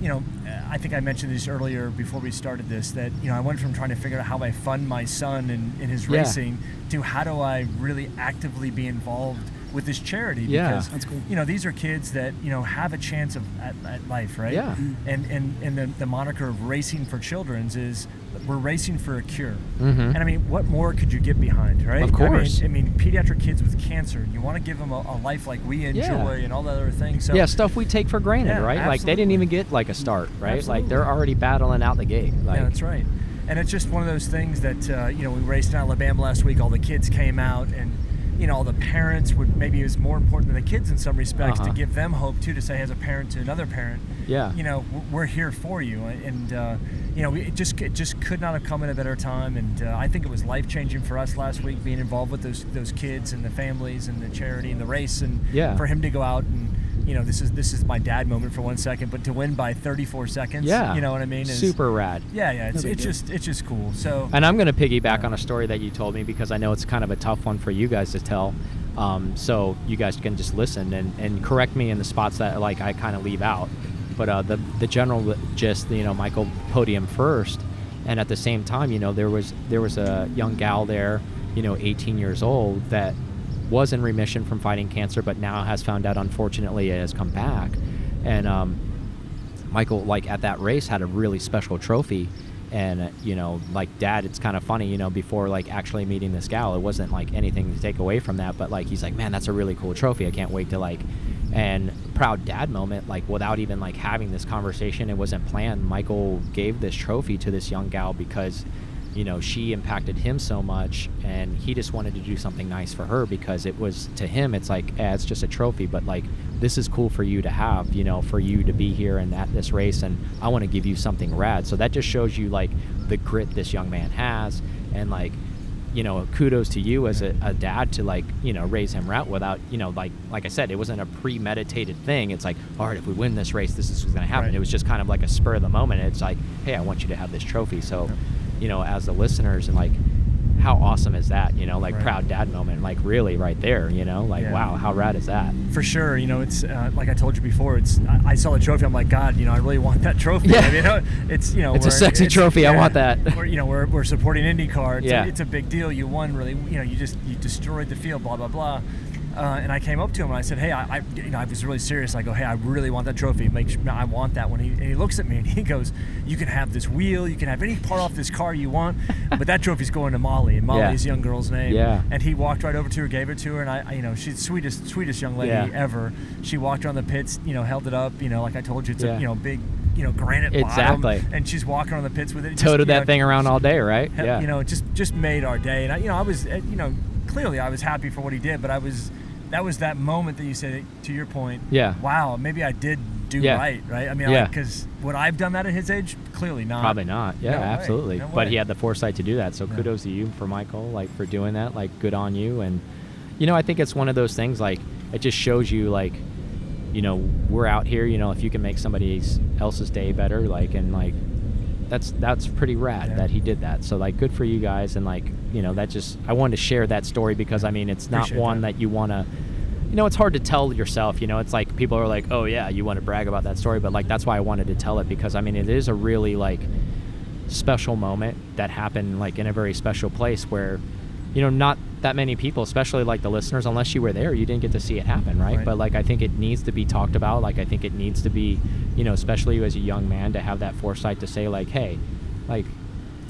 you know, I think I mentioned this earlier before we started this that you know I went from trying to figure out how I fund my son in, in his Yeah. racing to how do I really actively be involved with this charity Yeah. because That's cool. you know these are kids that you know have a chance of at, at life right Yeah. and and and the, the moniker of racing for children's is we're racing for a cure Mhm. and I mean what more could you get behind right Of course. I mean, I mean pediatric kids with cancer you want to give them a, a life like we enjoy Yeah. and all the other things so yeah, stuff we take for granted, Yeah, right? Like they didn't even get like a start, right? Like they're already battling out the gate. Like yeah, that's right. And it's just one of those things that uh, you know we raced in Alabama last week. All the kids came out, and you know the parents would maybe it was more important than the kids in some respects Uh-huh. to give them hope too. To say as a parent to another parent, Yeah. you know we're here for you, and uh, you know it just it just could not have come at a better time. And uh, I think it was life changing for us last week being involved with those those kids and the families and the charity and the race, and Yeah. for him to go out and. You know, this is this is my dad moment for one second, but to win by 34 seconds, yeah. you know what I mean? Is, Super rad. yeah, yeah, it's, No it's just it's just cool. So And I'm going to piggyback on a story that you told me because I know it's kind of a tough one for you guys to tell. Um, so you guys can just listen and, and correct me in the spots that like I kind of leave out. But uh, the the general gist, you know, Michael podium first, and at the same time, you know, there was there was a young gal there, you know, 18 years old that was in remission from fighting cancer, but now has found out unfortunately it has come back, and um, Michael, like at that race, had a really special trophy. And, uh, you know, like dad, it's kind of funny, you know, before like actually meeting this gal, it wasn't like anything to take away from that. But like, he's like, man, that's a really cool trophy. I can't wait to like, and proud dad moment, like without even like having this conversation, it wasn't planned. Michael gave this trophy to this young gal because, you know, she impacted him so much and he just wanted to do something nice for her because it was to him, it's like, eh, it's just a trophy, but like, this is cool for you to have, you know, for you to be here and at this race, and I want to give you something rad. So that just shows you like the grit this young man has, and like, you know, kudos to you as a, a dad to like, you know, raise him right without, you know, like like I said, it wasn't a premeditated thing. It's like, all right, if we win this race, this is what's going to happen. Right. It was just kind of like a spur of the moment. It's like, hey, I want you to have this trophy. So. You know, as the listeners and like. How awesome is that? You know, like Right. proud dad moment, like really right there. You know, like Yeah. wow, how rad is that? for sure, you know, it's uh, like I told you before. It's I, I saw the trophy. I'm like, God, you know, I really want that trophy. Yeah. I mean, you know, it's you know, It's a sexy trophy, I want that. We're, you know, we're, we're supporting IndyCar. It's, Yeah. a, it's a big deal. You won, really. You know, you just you destroyed the field. Blah blah blah. Uh, and I came up to him and I said, "Hey, I, I, you know, I was really serious. I go, hey, I really want that trophy. Make sure, I want that one." He, and he looks at me and he goes, "You can have this wheel. You can have any part off this car you want, but that trophy's going to Molly. And Yeah. Molly's young girl's name. Yeah. And he walked right over to her, gave it to her, and I, I you know, she's sweetest, sweetest young lady Yeah. ever. She walked around the pits, you know, held it up, you know, like I told you, it's Yeah. a, you know, big, you know, granite Exactly. bottom, and she's walking on the pits with it. It Toted that know, thing around all day, right? Yeah. You know, just just made our day, and I, you know, I was, uh, you know, clearly I was happy for what he did, but I was, that was that moment that you said, to your point. Yeah. Wow, maybe I did do Yeah. right, right? I mean, Yeah. because would I have done that at his age? Clearly not. Probably not. Yeah, No absolutely. No but he had the foresight to do that. So Yeah. kudos to you for Michael, like for doing that. Like good on you. And you know, I think it's one of those things. Like it just shows you, like, you know, we're out here. You know, if you can make somebody else's day better, like, and like, that's that's pretty rad Yeah. that he did that. So like, good for you guys. And like, you know, that just I wanted to share that story because I mean, it's not Appreciate one that. that you want to you know, it's hard to tell yourself. You know, it's like people are like, "Oh yeah, you want to brag about that story," but like that's why I wanted to tell it because I mean, it is a really like special moment that happened like in a very special place where, you know, not that many people, especially like the listeners, unless you were there, you didn't get to see it happen, right? Right. But like I think it needs to be talked about. Like I think it needs to be, you know, especially you as a young man to have that foresight to say like, "Hey, like."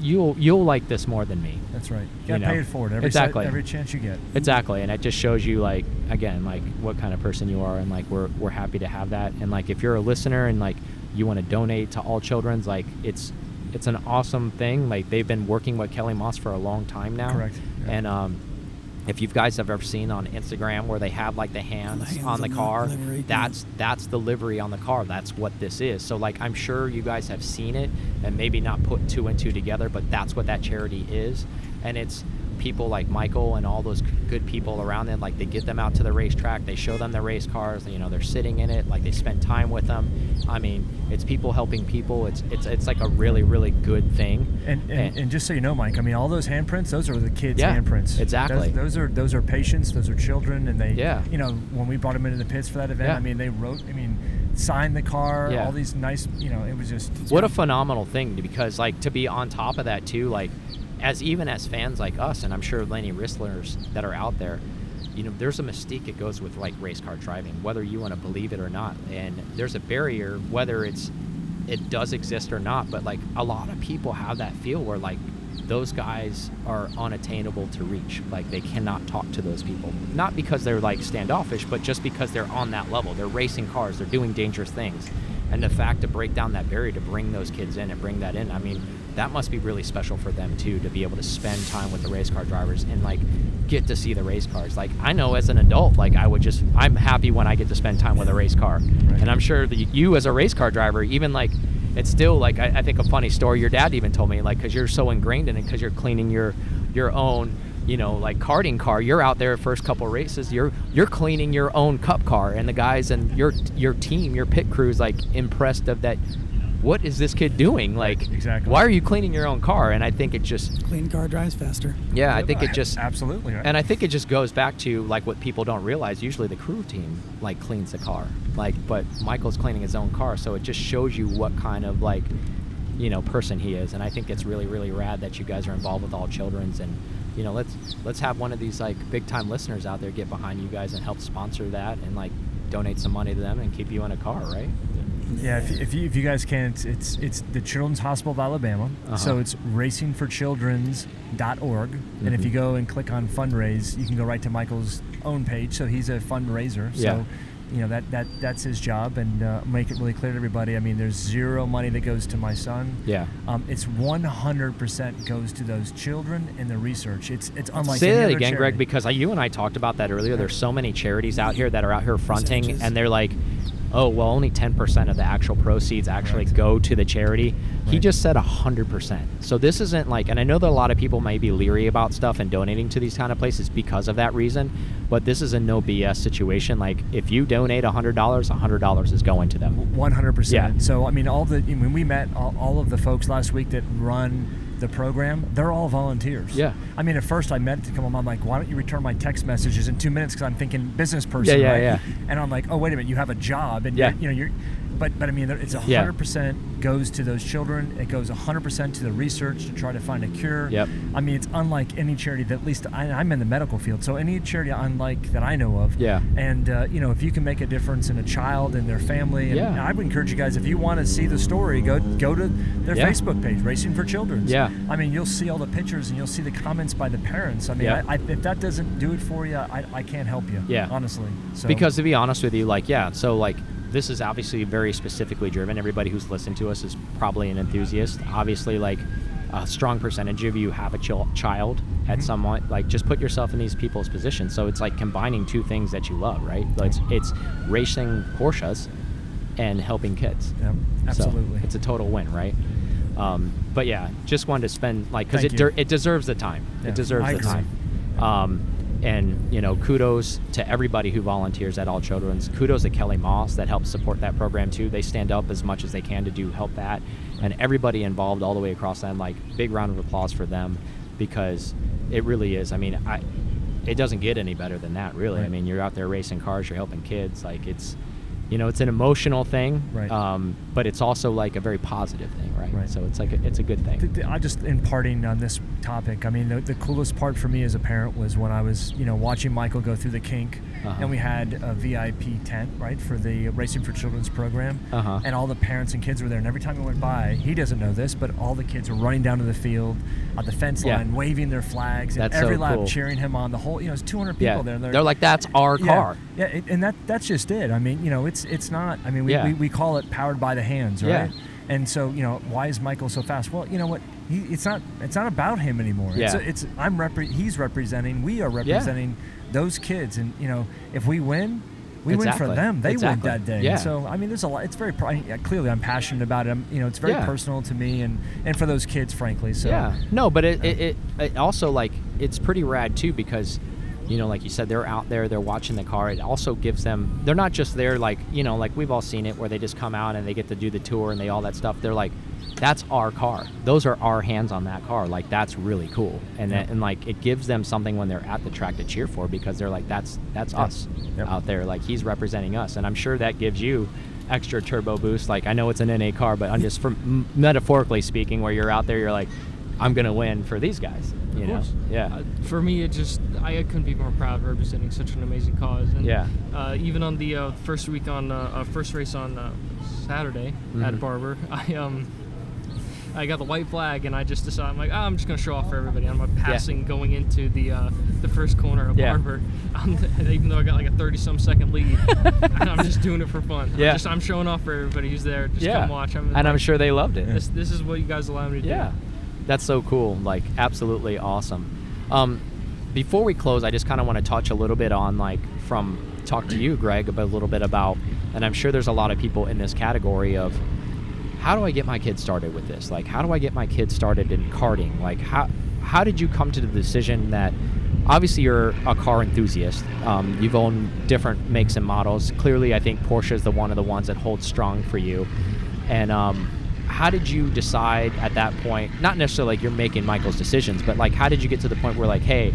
You'll you'll like this more than me. That's right. You gotta know. pay it every Exactly. se- every chance you get. Exactly, and it just shows you like again like what kind of person you are, and like we're we're happy to have that. And like if you're a listener and like you want to donate to All Children's, like it's it's an awesome thing. Like they've been working with Kelly Moss for a long time now, Correct, yeah. And um, if you guys have ever seen on Instagram where they have like the hands, hands on the the car, yeah. that's that's the livery on the car. That's what this is. So like I'm sure you guys have seen it and maybe not put two and two together, but that's what that charity is, and it's people like Michael and all those good people around them. Like they get them out to the racetrack, they show them the race cars. You know, they're sitting in it, like they spend time with them. I mean, it's people helping people. It's it's it's like a really really good thing. And, and, and just so you know, Mike, I mean, all those handprints, those are the kids' Yeah, handprints. exactly. Those, those are those are patients, those are children, and they, Yeah. you know, when we brought them into the pits for that event, Yeah. I mean, they wrote, I mean, signed the car, Yeah. all these nice, you know, it was just what a phenomenal thing because like to be on top of that too like as even as fans like us and i'm sure many wrestlers that are out there you know there's a mystique that goes with like race car driving whether you want to believe it or not. And there's a barrier whether it's it does exist or not but like a lot of people have that feel where like those guys are unattainable to reach. Like they cannot talk to those people. Not because they're like standoffish but just because they're on that level. They're racing cars. They're doing dangerous things. And the fact to break down that barrier to bring those kids in and bring that in i mean that must be really special for them too to be able to spend time with the race car drivers and like get to see the race cars. Like i know as an adult like i would just i'm happy when i get to spend time with a race car. And i'm sure that you as a race car driver even like it's still like I, I think a funny story your dad even told me like because you're so ingrained in it because you're cleaning your your own you know like karting car you're out there first couple races you're you're cleaning your own cup car and the guys and your your team your pit crew's like impressed of that what is this kid doing like Exactly. why are you cleaning your own car and i think it just Clean car drives faster. yeah i think it just absolutely right. and I think it just goes back to like what people don't realize. Usually the crew team like cleans the car, like, but Michael's cleaning his own car, so it just shows you what kind of like, you know, person he is. And I think it's really really rad that you guys are involved with all children's and. You know, let's let's have one of these like big time listeners out there get behind you guys and help sponsor that and like donate some money to them and keep you in a car, right? Yeah, if, if, you, if you guys can, it's, it's it's the Children's Hospital of Alabama. Uh-huh. So it's racingforchildrens.org. And if Mhm. you go and click on fundraise, you can go right to Michael's own page. So he's a fundraiser. Yeah. So, you know, that, that that's his job. And uh, make it really clear to everybody. I mean, there's zero money that goes to my son. Yeah. Um, it's 100% goes to those children and the research. It's it's unlike Say that other again, Greg, because you and I talked about that earlier. There's so many charities out here that are out here fronting, Percentages. and they're like, "Oh, well, only 10% of the actual proceeds actually Right. go to the charity." He just said 100%. So this isn't like, and I know that a lot of people may be leery about stuff and donating to these kind of places because of that reason, but this is a no BS situation. Like, if you donate $100, $100 is going to them. 100% Yeah. So I mean, all the when we met all, all of the folks last week that run the program, they're all volunteers. Yeah. I mean, at first I meant to come on. I'm like, why don't you return my text messages in two minutes? Because I'm thinking business person. Yeah, yeah, right? yeah. And I'm like, oh wait a minute, you have a job, and Yeah. you know you're. But but I mean, it's Yeah. hundred percent goes to those children. It goes hundred percent to the research to try to find a cure. Yep. I mean, it's unlike any charity that at least I, I'm in the medical field. So any charity unlike that I know of. Yeah. And uh, you know, if you can make a difference in a child and their family, and Yeah. I would encourage you guys if you want to see the story, go go to their Yeah. Facebook page, Racing for Children. Yeah. I mean, you'll see all the pictures and you'll see the comments by the parents. I mean, Yeah. I, I, if that doesn't do it for you, I, I can't help you. Yeah. Honestly. So, Because to be honest with you, like, yeah, so like this is obviously very specifically driven. Everybody who's listened to us is probably an enthusiast. Obviously, like a strong percentage of you have a chil- child at Mhm. some point. Like, just put yourself in these people's positions. So it's like combining two things that you love, right? Like, it's, it's racing Porsches and helping kids. Yeah, absolutely. So it's a total win, right? Um, but yeah, just wanted to spend like because it der- it deserves the time. Yeah, it deserves I the agree. time. Um, and you know, kudos to everybody who volunteers at All Children's. Kudos to Kelly Moss that helps support that program too. They stand up as much as they can to do help that, and everybody involved all the way across that. Like big round of applause for them because it really is. I mean, I it doesn't get any better than that, really. I mean, you're out there racing cars, you're helping kids. Like it's, you know, it's an emotional thing, Right. um, but it's also like a very positive thing, right? Right. So it's like a, it's a good thing. Th- th- I just imparting on this topic. I mean, the, the coolest part for me as a parent was when I was, you know, watching Michael go through the kink, Uh-huh. and we had a VIP tent, right, for the Racing for Children's program, Uh-huh. and all the parents and kids were there. And every time we went by, he doesn't know this, but all the kids were running down to the field, at the fence Yeah. line, waving their flags, and That's so every lap cool. cheering him on. The whole, you know, it's 200 people yeah, there. and they're, like that's our yeah, car. Yeah, it, and that that's just it. I mean, you know, it's it's not. I mean, we, Yeah. we, we call it powered by the hands, Yeah. right? And so, you know, why is Michael so fast? Well, you know what? he, it's not it's not about him anymore. Yeah. It's, it's I'm repre- he's representing. We are representing those kids, and you know if we win. We win for them. They Exactly. win that day. Yeah. So I mean, there's a lot. It's very yeah, clearly I'm passionate about it. I'm, you know, it's very Yeah. personal to me and and for those kids, frankly. So yeah. No, but it, it, it, it also like it's pretty rad too because you know like you said they're out there they're watching the car it also gives them they're not just there like you know like we've all seen it where they just come out and they get to do the tour and they all that stuff they're like that's our car those are our hands on that car like that's really cool and that, and like it gives them something when they're at the track to cheer for because they're like that's that's us Yep. out there like he's representing us and i'm sure that gives you extra turbo boost like i know it's an na car but i'm just from metaphorically speaking where you're out there you're like i'm gonna win for these guys you know yeah Uh, for me, it just I couldn't be more proud of representing such an amazing cause. And, Yeah. Uh, even on the uh, first week on uh, uh, first race on uh, Saturday at Mhm. Barber, I um. I got the white flag, and I just decided I'm like, oh, I'm just gonna show off for everybody. I'm like passing going into the uh, the first corner of Yeah. Barber, um, even though I got like a 30 some second lead, I'm just doing it for fun. I'm just I'm showing off for everybody who's there. Just yeah come watch. I'm and i'm sure they loved it this this is what you guys allow me to Yeah, do. Yeah, that's so cool. Like, absolutely awesome. Um, before we close, I just kind of want to touch a little bit on like from talk to you, Greg, about a little bit about, and I'm sure there's a lot of people in this category of how do I get my kids started with this? Like, how do I get my kids started in karting? Like, how how did you come to the decision that obviously you're a car enthusiast? Um, you've owned different makes and models. Clearly, I think Porsche is the one of the ones that holds strong for you. And um, how did you decide at that point? Not necessarily like you're making Michael's decisions, but like, how did you get to the point where like, hey,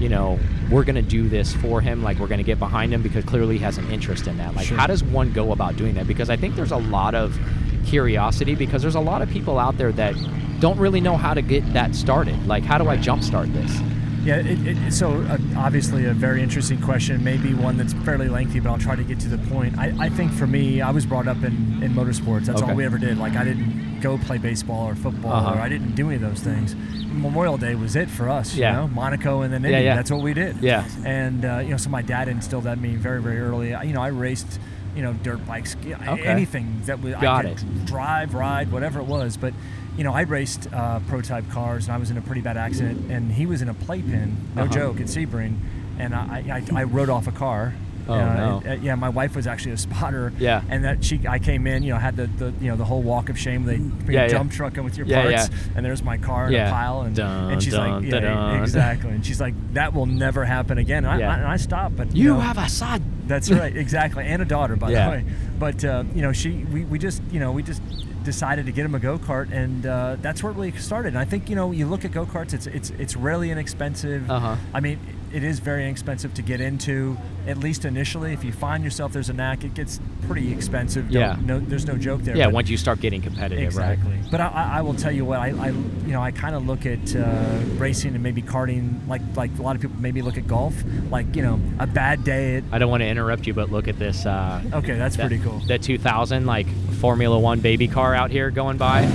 you know, we're gonna do this for him. Like, we're gonna get behind him because clearly he has an interest in that. Like, Sure. how does one go about doing that? Because I think there's a lot of curiosity because there's a lot of people out there that don't really know how to get that started. Like, how do I jumpstart this? Yeah, it, it, so uh, obviously a very interesting question, maybe one that's fairly lengthy, but I'll try to get to the point. I, I think for me, I was brought up in, in motorsports. That's Okay. all we ever did. Like I didn't go play baseball or football, Uh-huh. or I didn't do any of those things. Memorial Day was it for us. Yeah. You know, Monaco and then Yeah, yeah. That's what we did. Yeah. And uh, you know, so my dad instilled that in me very, very early. I- You know, I raced. You know, dirt bikes, Okay. anything that was Got I could it. drive, ride, whatever it was. But you know, I raced uh, prototype cars, and I was in a pretty bad accident, and he was in a playpen, no Uh-huh. joke, at Sebring, and I, I, I rode off a car. Oh, Uh, no. and, uh, yeah, my wife was actually a spotter. Yeah. And that she, I came in, you know, had the, the you know the whole walk of shame. They bring Yeah, a yeah. dump truck in with your Yeah, parts, yeah. and there's my car in Yeah. a pile, and, Dun, and she's dun, like, yeah, dun. exactly, and she's like, that will never happen again. And, Yeah. I, and I stopped, but You know, have a son. That's right, exactly, and a daughter, by Yeah. the way. But uh, you know, she, we, we just, you know, we just decided to get him a go kart, and uh, that's where it really started. And I think you know, you look at go karts, it's it's it's rarely inexpensive. Uh-huh. I mean, it is very inexpensive to get into, at least initially. If you find yourself there's a knack, it gets pretty expensive. Yeah. No, there's no joke there. Yeah, once you start getting competitive, Exactly. right? But I, I I will tell you what I, I you know I kind of look at uh, racing and maybe karting like like a lot of people maybe look at golf like you know a bad day at I don't want to interrupt you, but look at this. Uh, okay that's that, pretty cool. The 2000 like Formula One baby car out here going by,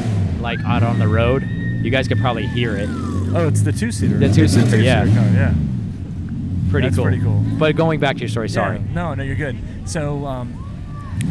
like out on the road. You guys could probably hear it. Oh, it's the two seater. The two-seater, yeah. car, yeah. Pretty That's cool. pretty cool. But going back to your story, sorry. Yeah, no, no, you're good. So, um,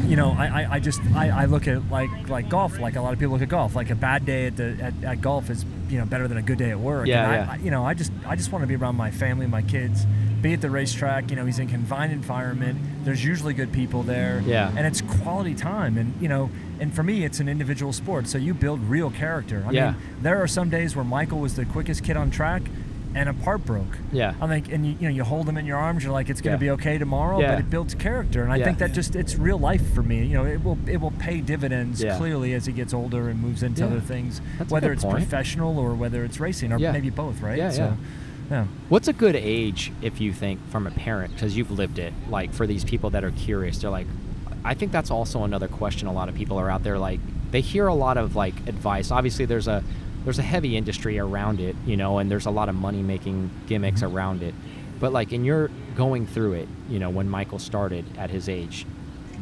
you know, I, I, I just I, I look at like like golf, like a lot of people look at golf. Like a bad day at the at, at golf is you know better than a good day at work. Yeah, and I, yeah. I, you know, I just I just want to be around my family, my kids, be at the racetrack. You know, he's in confined environment. There's usually good people there. Yeah. And it's quality time, and you know, and for me, it's an individual sport. So you build real character. I Yeah. mean, there are some days where Michael was the quickest kid on track. And a part broke. Yeah. I think, and you, you know, you hold them in your arms. You're like, it's going Yeah. to be okay tomorrow. Yeah. But it builds character, and I Yeah. think that just it's real life for me. You know, it will it will pay dividends Yeah. clearly as he gets older and moves into Yeah. other things, That's whether it's point. professional or whether it's racing or Yeah. maybe both, right? Yeah, so, yeah. yeah. What's a good age if you think from a parent because you've lived it? Like for these people that are curious, they're like, I think that's also another question. A lot of people are out there like they hear a lot of like advice. Obviously, there's a there's a heavy industry around it, you know, and there's a lot of money making gimmicks mm-hmm. around it. But like in your going through it, you know, when Michael started at his age,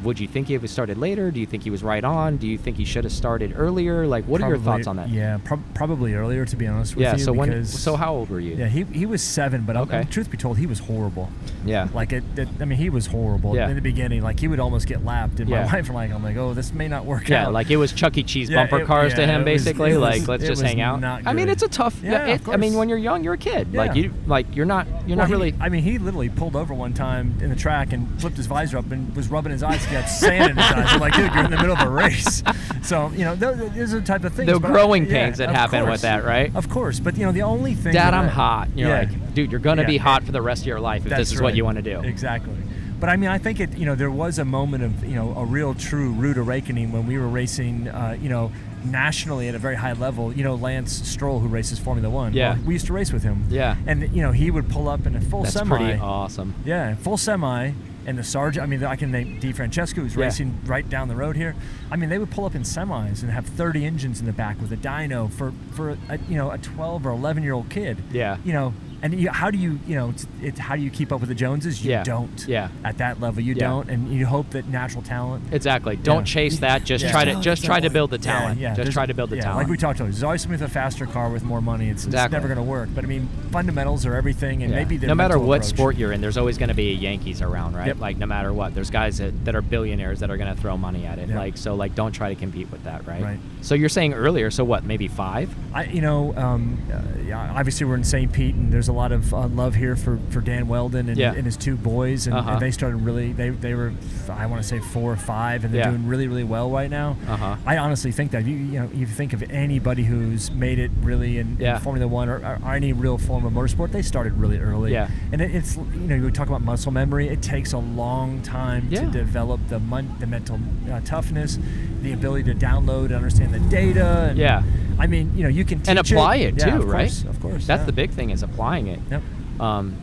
would you think he was started later? Do you think he was right on? Do you think he should have started earlier? Like, what are your thoughts on that? Yeah, prob probably earlier to be honest with Yeah. you. So when? So how old were you? Yeah, he, he was seven, but Okay. okay. truth be told, he was horrible. Yeah. Like it, it, I mean, he was horrible Yeah. in the beginning. Like he would almost get lapped, and Yeah. my wife and like, I'm like, oh, this may not work Yeah, out. like it was Chuck E. Cheese Yeah, bumper it- cars to him, it was- basically. like, was- let's just hang out. I mean, it's a tough. Yeah, I mean, when you're young, you're a kid. Like Yeah. you, like you're not, you're Well, not really. I mean, he literally pulled over one time in the track and flipped his visor up and was rubbing his eyes. Had sand in his eyes. I'm like, dude, you're in the middle of a race. So you know, those, those are the type of things. The but I- growing yeah, pains that happen with that, right? Of course, but you know, the only thing. Dad, that I'm I- hot. You're Yeah. like, dude, you're gonna Yeah. be hot for the rest of your life if That's this is what you want to do. Exactly. But I mean, I think it. You know, there was a moment of you know a real true rude awakening when we were racing. Uh, you know, nationally at a very high level. You know, Lance Stroll, who races Formula One. Yeah. well, we used to race with him. Yeah. And you know, he would pull up in a full That's semi. pretty awesome. Yeah, full semi. And the sergeant, I mean, I can name DeFrancesco, who's Yeah. racing right down the road here. I mean, they would pull up in semis and have 30 engines in the back with a dyno for, for a, you know, a 12 or 11 year old kid. Yeah. You know, and you, how do you, you know, it's, it's how do you keep up with the Joneses? You Yeah. don't. Yeah. At that level, you Yeah. don't, and you hope that natural talent. Exactly. Don't Yeah. chase that. Just Yeah. try to just try to build the talent. Yeah, yeah. Just there's- try to build the yeah, talent. Like we talked about, there's always something with a faster car with more money. It's, Exactly. it's never going to work. But I mean, fundamentals are everything, and Yeah. maybe the no matter what approach. sport you're in, there's always going to be Yankees around, right? Yep. Like no matter what, there's guys that, that are billionaires that are going to throw money at it. Yeah. Like so, like don't try to compete with that, right? Right. So you're saying earlier, so what? Maybe five? I, you know, um, uh, yeah, obviously we're in St. Pete, and there's a lot of uh, love here for, for Dan Wheldon and, Yeah. and his two boys, and, Uh-huh. and they started really. They, they were, I want to say four or five, and they're Yeah. doing really really well right now. Uh-huh. I honestly think that you you know you think of anybody who's made it really in, Yeah. in Formula One or, or any real form of motorsport, they started really early. Yeah. and it, it's you know we talk about muscle memory. It takes a long time to develop the mon- the mental uh, toughness, the ability to download and understand the data. And, Yeah. I mean, you know, you can and apply it, Yeah, too, of right? Course, of course. That's the big thing is applying it. Yep. Um,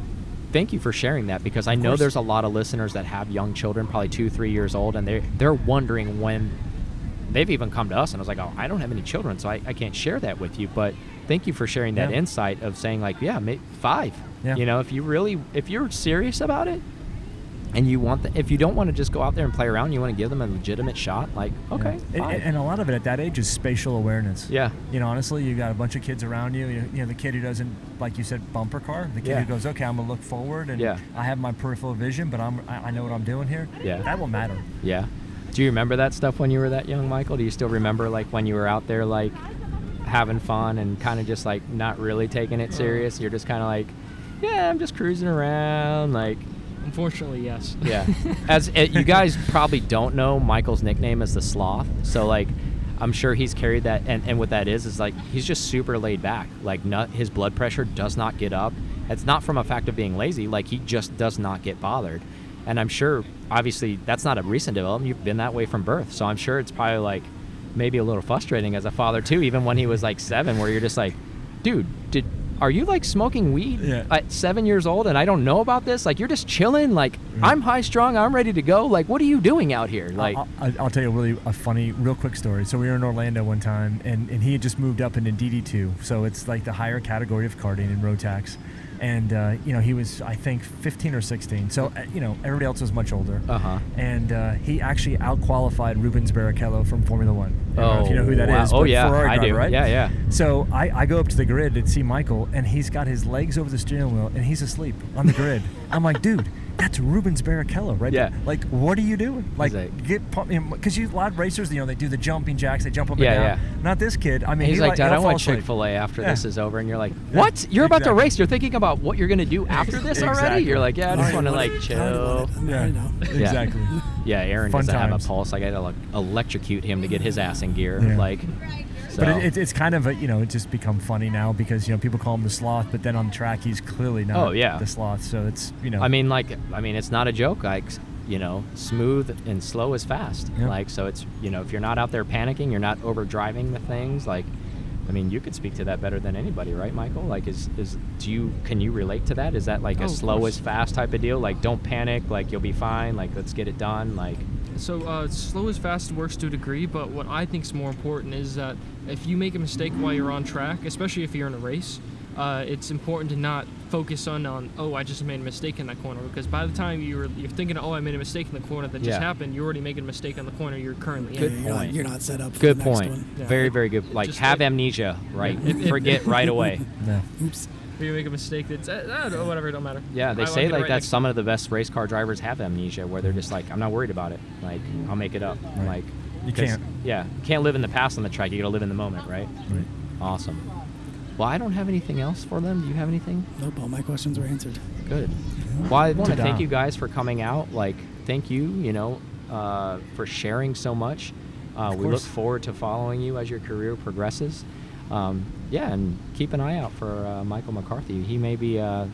thank you for sharing that because I know there's a lot of listeners that have young children, probably two, three years old, and they're they're wondering when they've even come to us and I was like, oh, I don't have any children, so I, I can't share that with you. But thank you for sharing that Yeah. insight of saying like, yeah, five. Yeah. You know, if you really if you're serious about it. And you want the, if you don't want to just go out there and play around, you want to give them a legitimate shot. Like, okay, Yeah. And, and a lot of it at that age is spatial awareness. yeah, You know, honestly, you got a bunch of kids around you. You, you know, the kid who doesn't, like you said, bumper car. The kid Yeah. who goes, okay, I'm gonna look forward, and Yeah. I have my peripheral vision, but I'm, I, I know what I'm doing here. Yeah. That will matter. Yeah. Do you remember that stuff when you were that young, Michael? Do you still remember like when you were out there like having fun and kind of just like not really taking it uh. serious? You're just kind of like, yeah, I'm just cruising around, like. Unfortunately, yes. Yeah. As uh, you guys probably don't know, Michael's nickname is the Sloth. So like, I'm sure he's carried that, and, and what that is is like he's just super laid back. Like, not his blood pressure does not get up. It's not from a fact of being lazy. Like he just does not get bothered. And I'm sure, obviously, that's not a recent development. You've been that way from birth. So I'm sure it's probably like maybe a little frustrating as a father too. Even when he was like seven, where you're just like, dude, did are you like smoking weed Yeah. at seven years old and I don't know about this? Like you're just chilling. Like mm-hmm. I'm high strung. I'm ready to go. Like what are you doing out here? Like I'll, I'll, I'll tell you a really a funny, real quick story. So we were in Orlando one time, and, and he had just moved up into DD2, so it's like the higher category of karting in Rotax. And uh, you know he was I think 15 or 16, so uh, you know everybody else was much older. uh huh. And uh, he actually outqualified Rubens Barrichello from Formula One. I don't know if you know who that is. wow. Oh yeah, Ferrari I driver, do. Right? Yeah, yeah. So I, I go up to the grid to see Michael, and he's got his legs over the steering wheel, and he's asleep on the grid. I'm like, dude, that's Rubens Barrichello, right? Yeah. Like, what are you doing? Like, like- get because you, a lot of racers, you know, they do the jumping jacks, they jump up Yeah, and yeah. down. Not this kid. I mean, He's he like, like, Dad, I want asleep. Chick Fil A after Yeah. this is over, and you're like, Yeah, what? You're about to race? You're thinking about what you're gonna do after this already? You're like, yeah, I just want to like I chill. want. I Yeah. know. Exactly. Yeah, Aaron Fun doesn't have a pulse. I gotta like electrocute him to get his ass in gear. Yeah. Like, so. But it, it, it's kind of a, you know, it's just become funny now because you know people call him the sloth, but then on the track he's clearly not Oh, yeah. the sloth. So it's you know. I mean, like, I mean, it's not a joke. Like, you know, smooth and slow is fast. Yeah. Like, so it's, you know, if you're not out there panicking, you're not over driving the things. Like, I mean, you could speak to that better than anybody, right, Michael? Like, is is do you can you relate to that? Is that like Oh, a slow course. is fast type of deal? Like, don't panic. Like, you'll be fine. Like, let's get it done. Like, So uh, slow is fast works to a degree, but what I think is more important is that if you make a mistake while you're on track, especially if you're in a race, uh, it's important to not focus on on oh I just made a mistake in that corner because by the time you're you're thinking oh I made a mistake in the corner that just Yeah. happened you're already making a mistake on the corner you're currently Good in. you're, point. Not, you're not set up for Good the next point. one. Yeah. Very, very good. Like Just have like- amnesia, right? If- if- Forget right away. No. Oops. If you make a mistake that's uh, I whatever it don't matter. Yeah, they I- say like right that's some of the best race car drivers have amnesia, where they're just like, I'm not worried about it. Like I'll make it up. Right. Like You 'cause- can't. Yeah, you can't live in the past on the track. You got to live in the moment, right? Right. Awesome. Well, I don't have anything else for them. Do you have anything? Nope, all my questions were answered. Good. Well, I want to thank you guys for coming out. Like, thank you, you know, uh, for sharing so much. Uh, we look forward to following you as your career progresses. Um, yeah, and keep an eye out for uh, Michael McCarthy. He may be uh,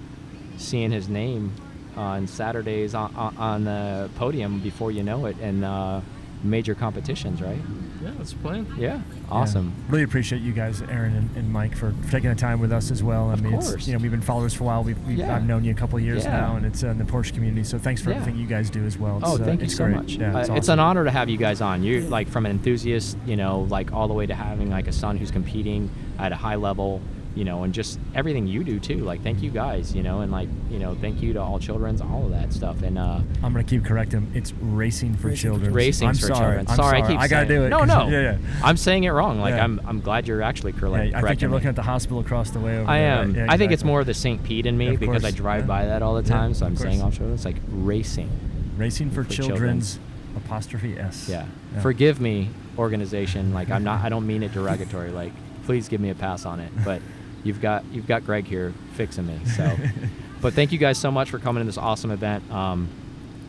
seeing his name on Saturdays on, on, on the podium before you know it, and uh, major competitions, right? Yeah, that's the plan. Yeah, Yeah. awesome. Really appreciate you guys, Aaron and, and Mike, for, for taking the time with us as well. I Of mean, course. it's you know we've been followers for a while. We've, we've Yeah. I've known you a couple of years Yeah. now, and it's uh, in the Porsche community. So thanks for Yeah. everything you guys do as well. It's, Oh, uh, thank you it's so great. much. Yeah, Uh, it's, it's an honor to have you guys on. You're like from an enthusiast, you know, like all the way to having like a son who's competing at a high level, you know, and just everything you do too. Like thank you guys, you know, and like you know, thank you to all children's, all of that stuff. And uh, I'm gonna keep correcting him. It's racing for Racing children. racing I'm for sorry. children. I'm sorry, sorry. I keep I gotta saying do it. No, 'cause- no, Yeah, yeah. I'm saying it wrong. Like Yeah. I'm, I'm glad you're actually correct. Yeah, I think you're looking at the hospital across the way over I there. am. right? Yeah, I think it's more of the St. Pete in me Yeah, of because I drive Yeah. by that all the Yeah, time. so I'm saying course. all children. It's like racing. racing for, for children's, children's. apostrophe s. Yeah. Yeah. Forgive me, organization. Like I'm not. I don't mean it derogatory. Like please give me a pass on it. But you've got you've got Greg here fixing me. So, but thank you guys so much for coming to this awesome event. Um,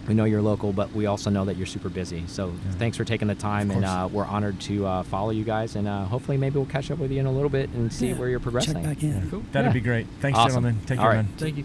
we know you're local, but we also know that you're super busy. So Yeah. thanks for taking the time, and uh, we're honored to uh, follow you guys. And uh, hopefully, maybe we'll catch up with you in a little bit and see Yeah, where you're progressing. Check back in. Cool. That'd Yeah. be great. Thanks, Awesome. gentlemen. Take All care, right. man. Thank you.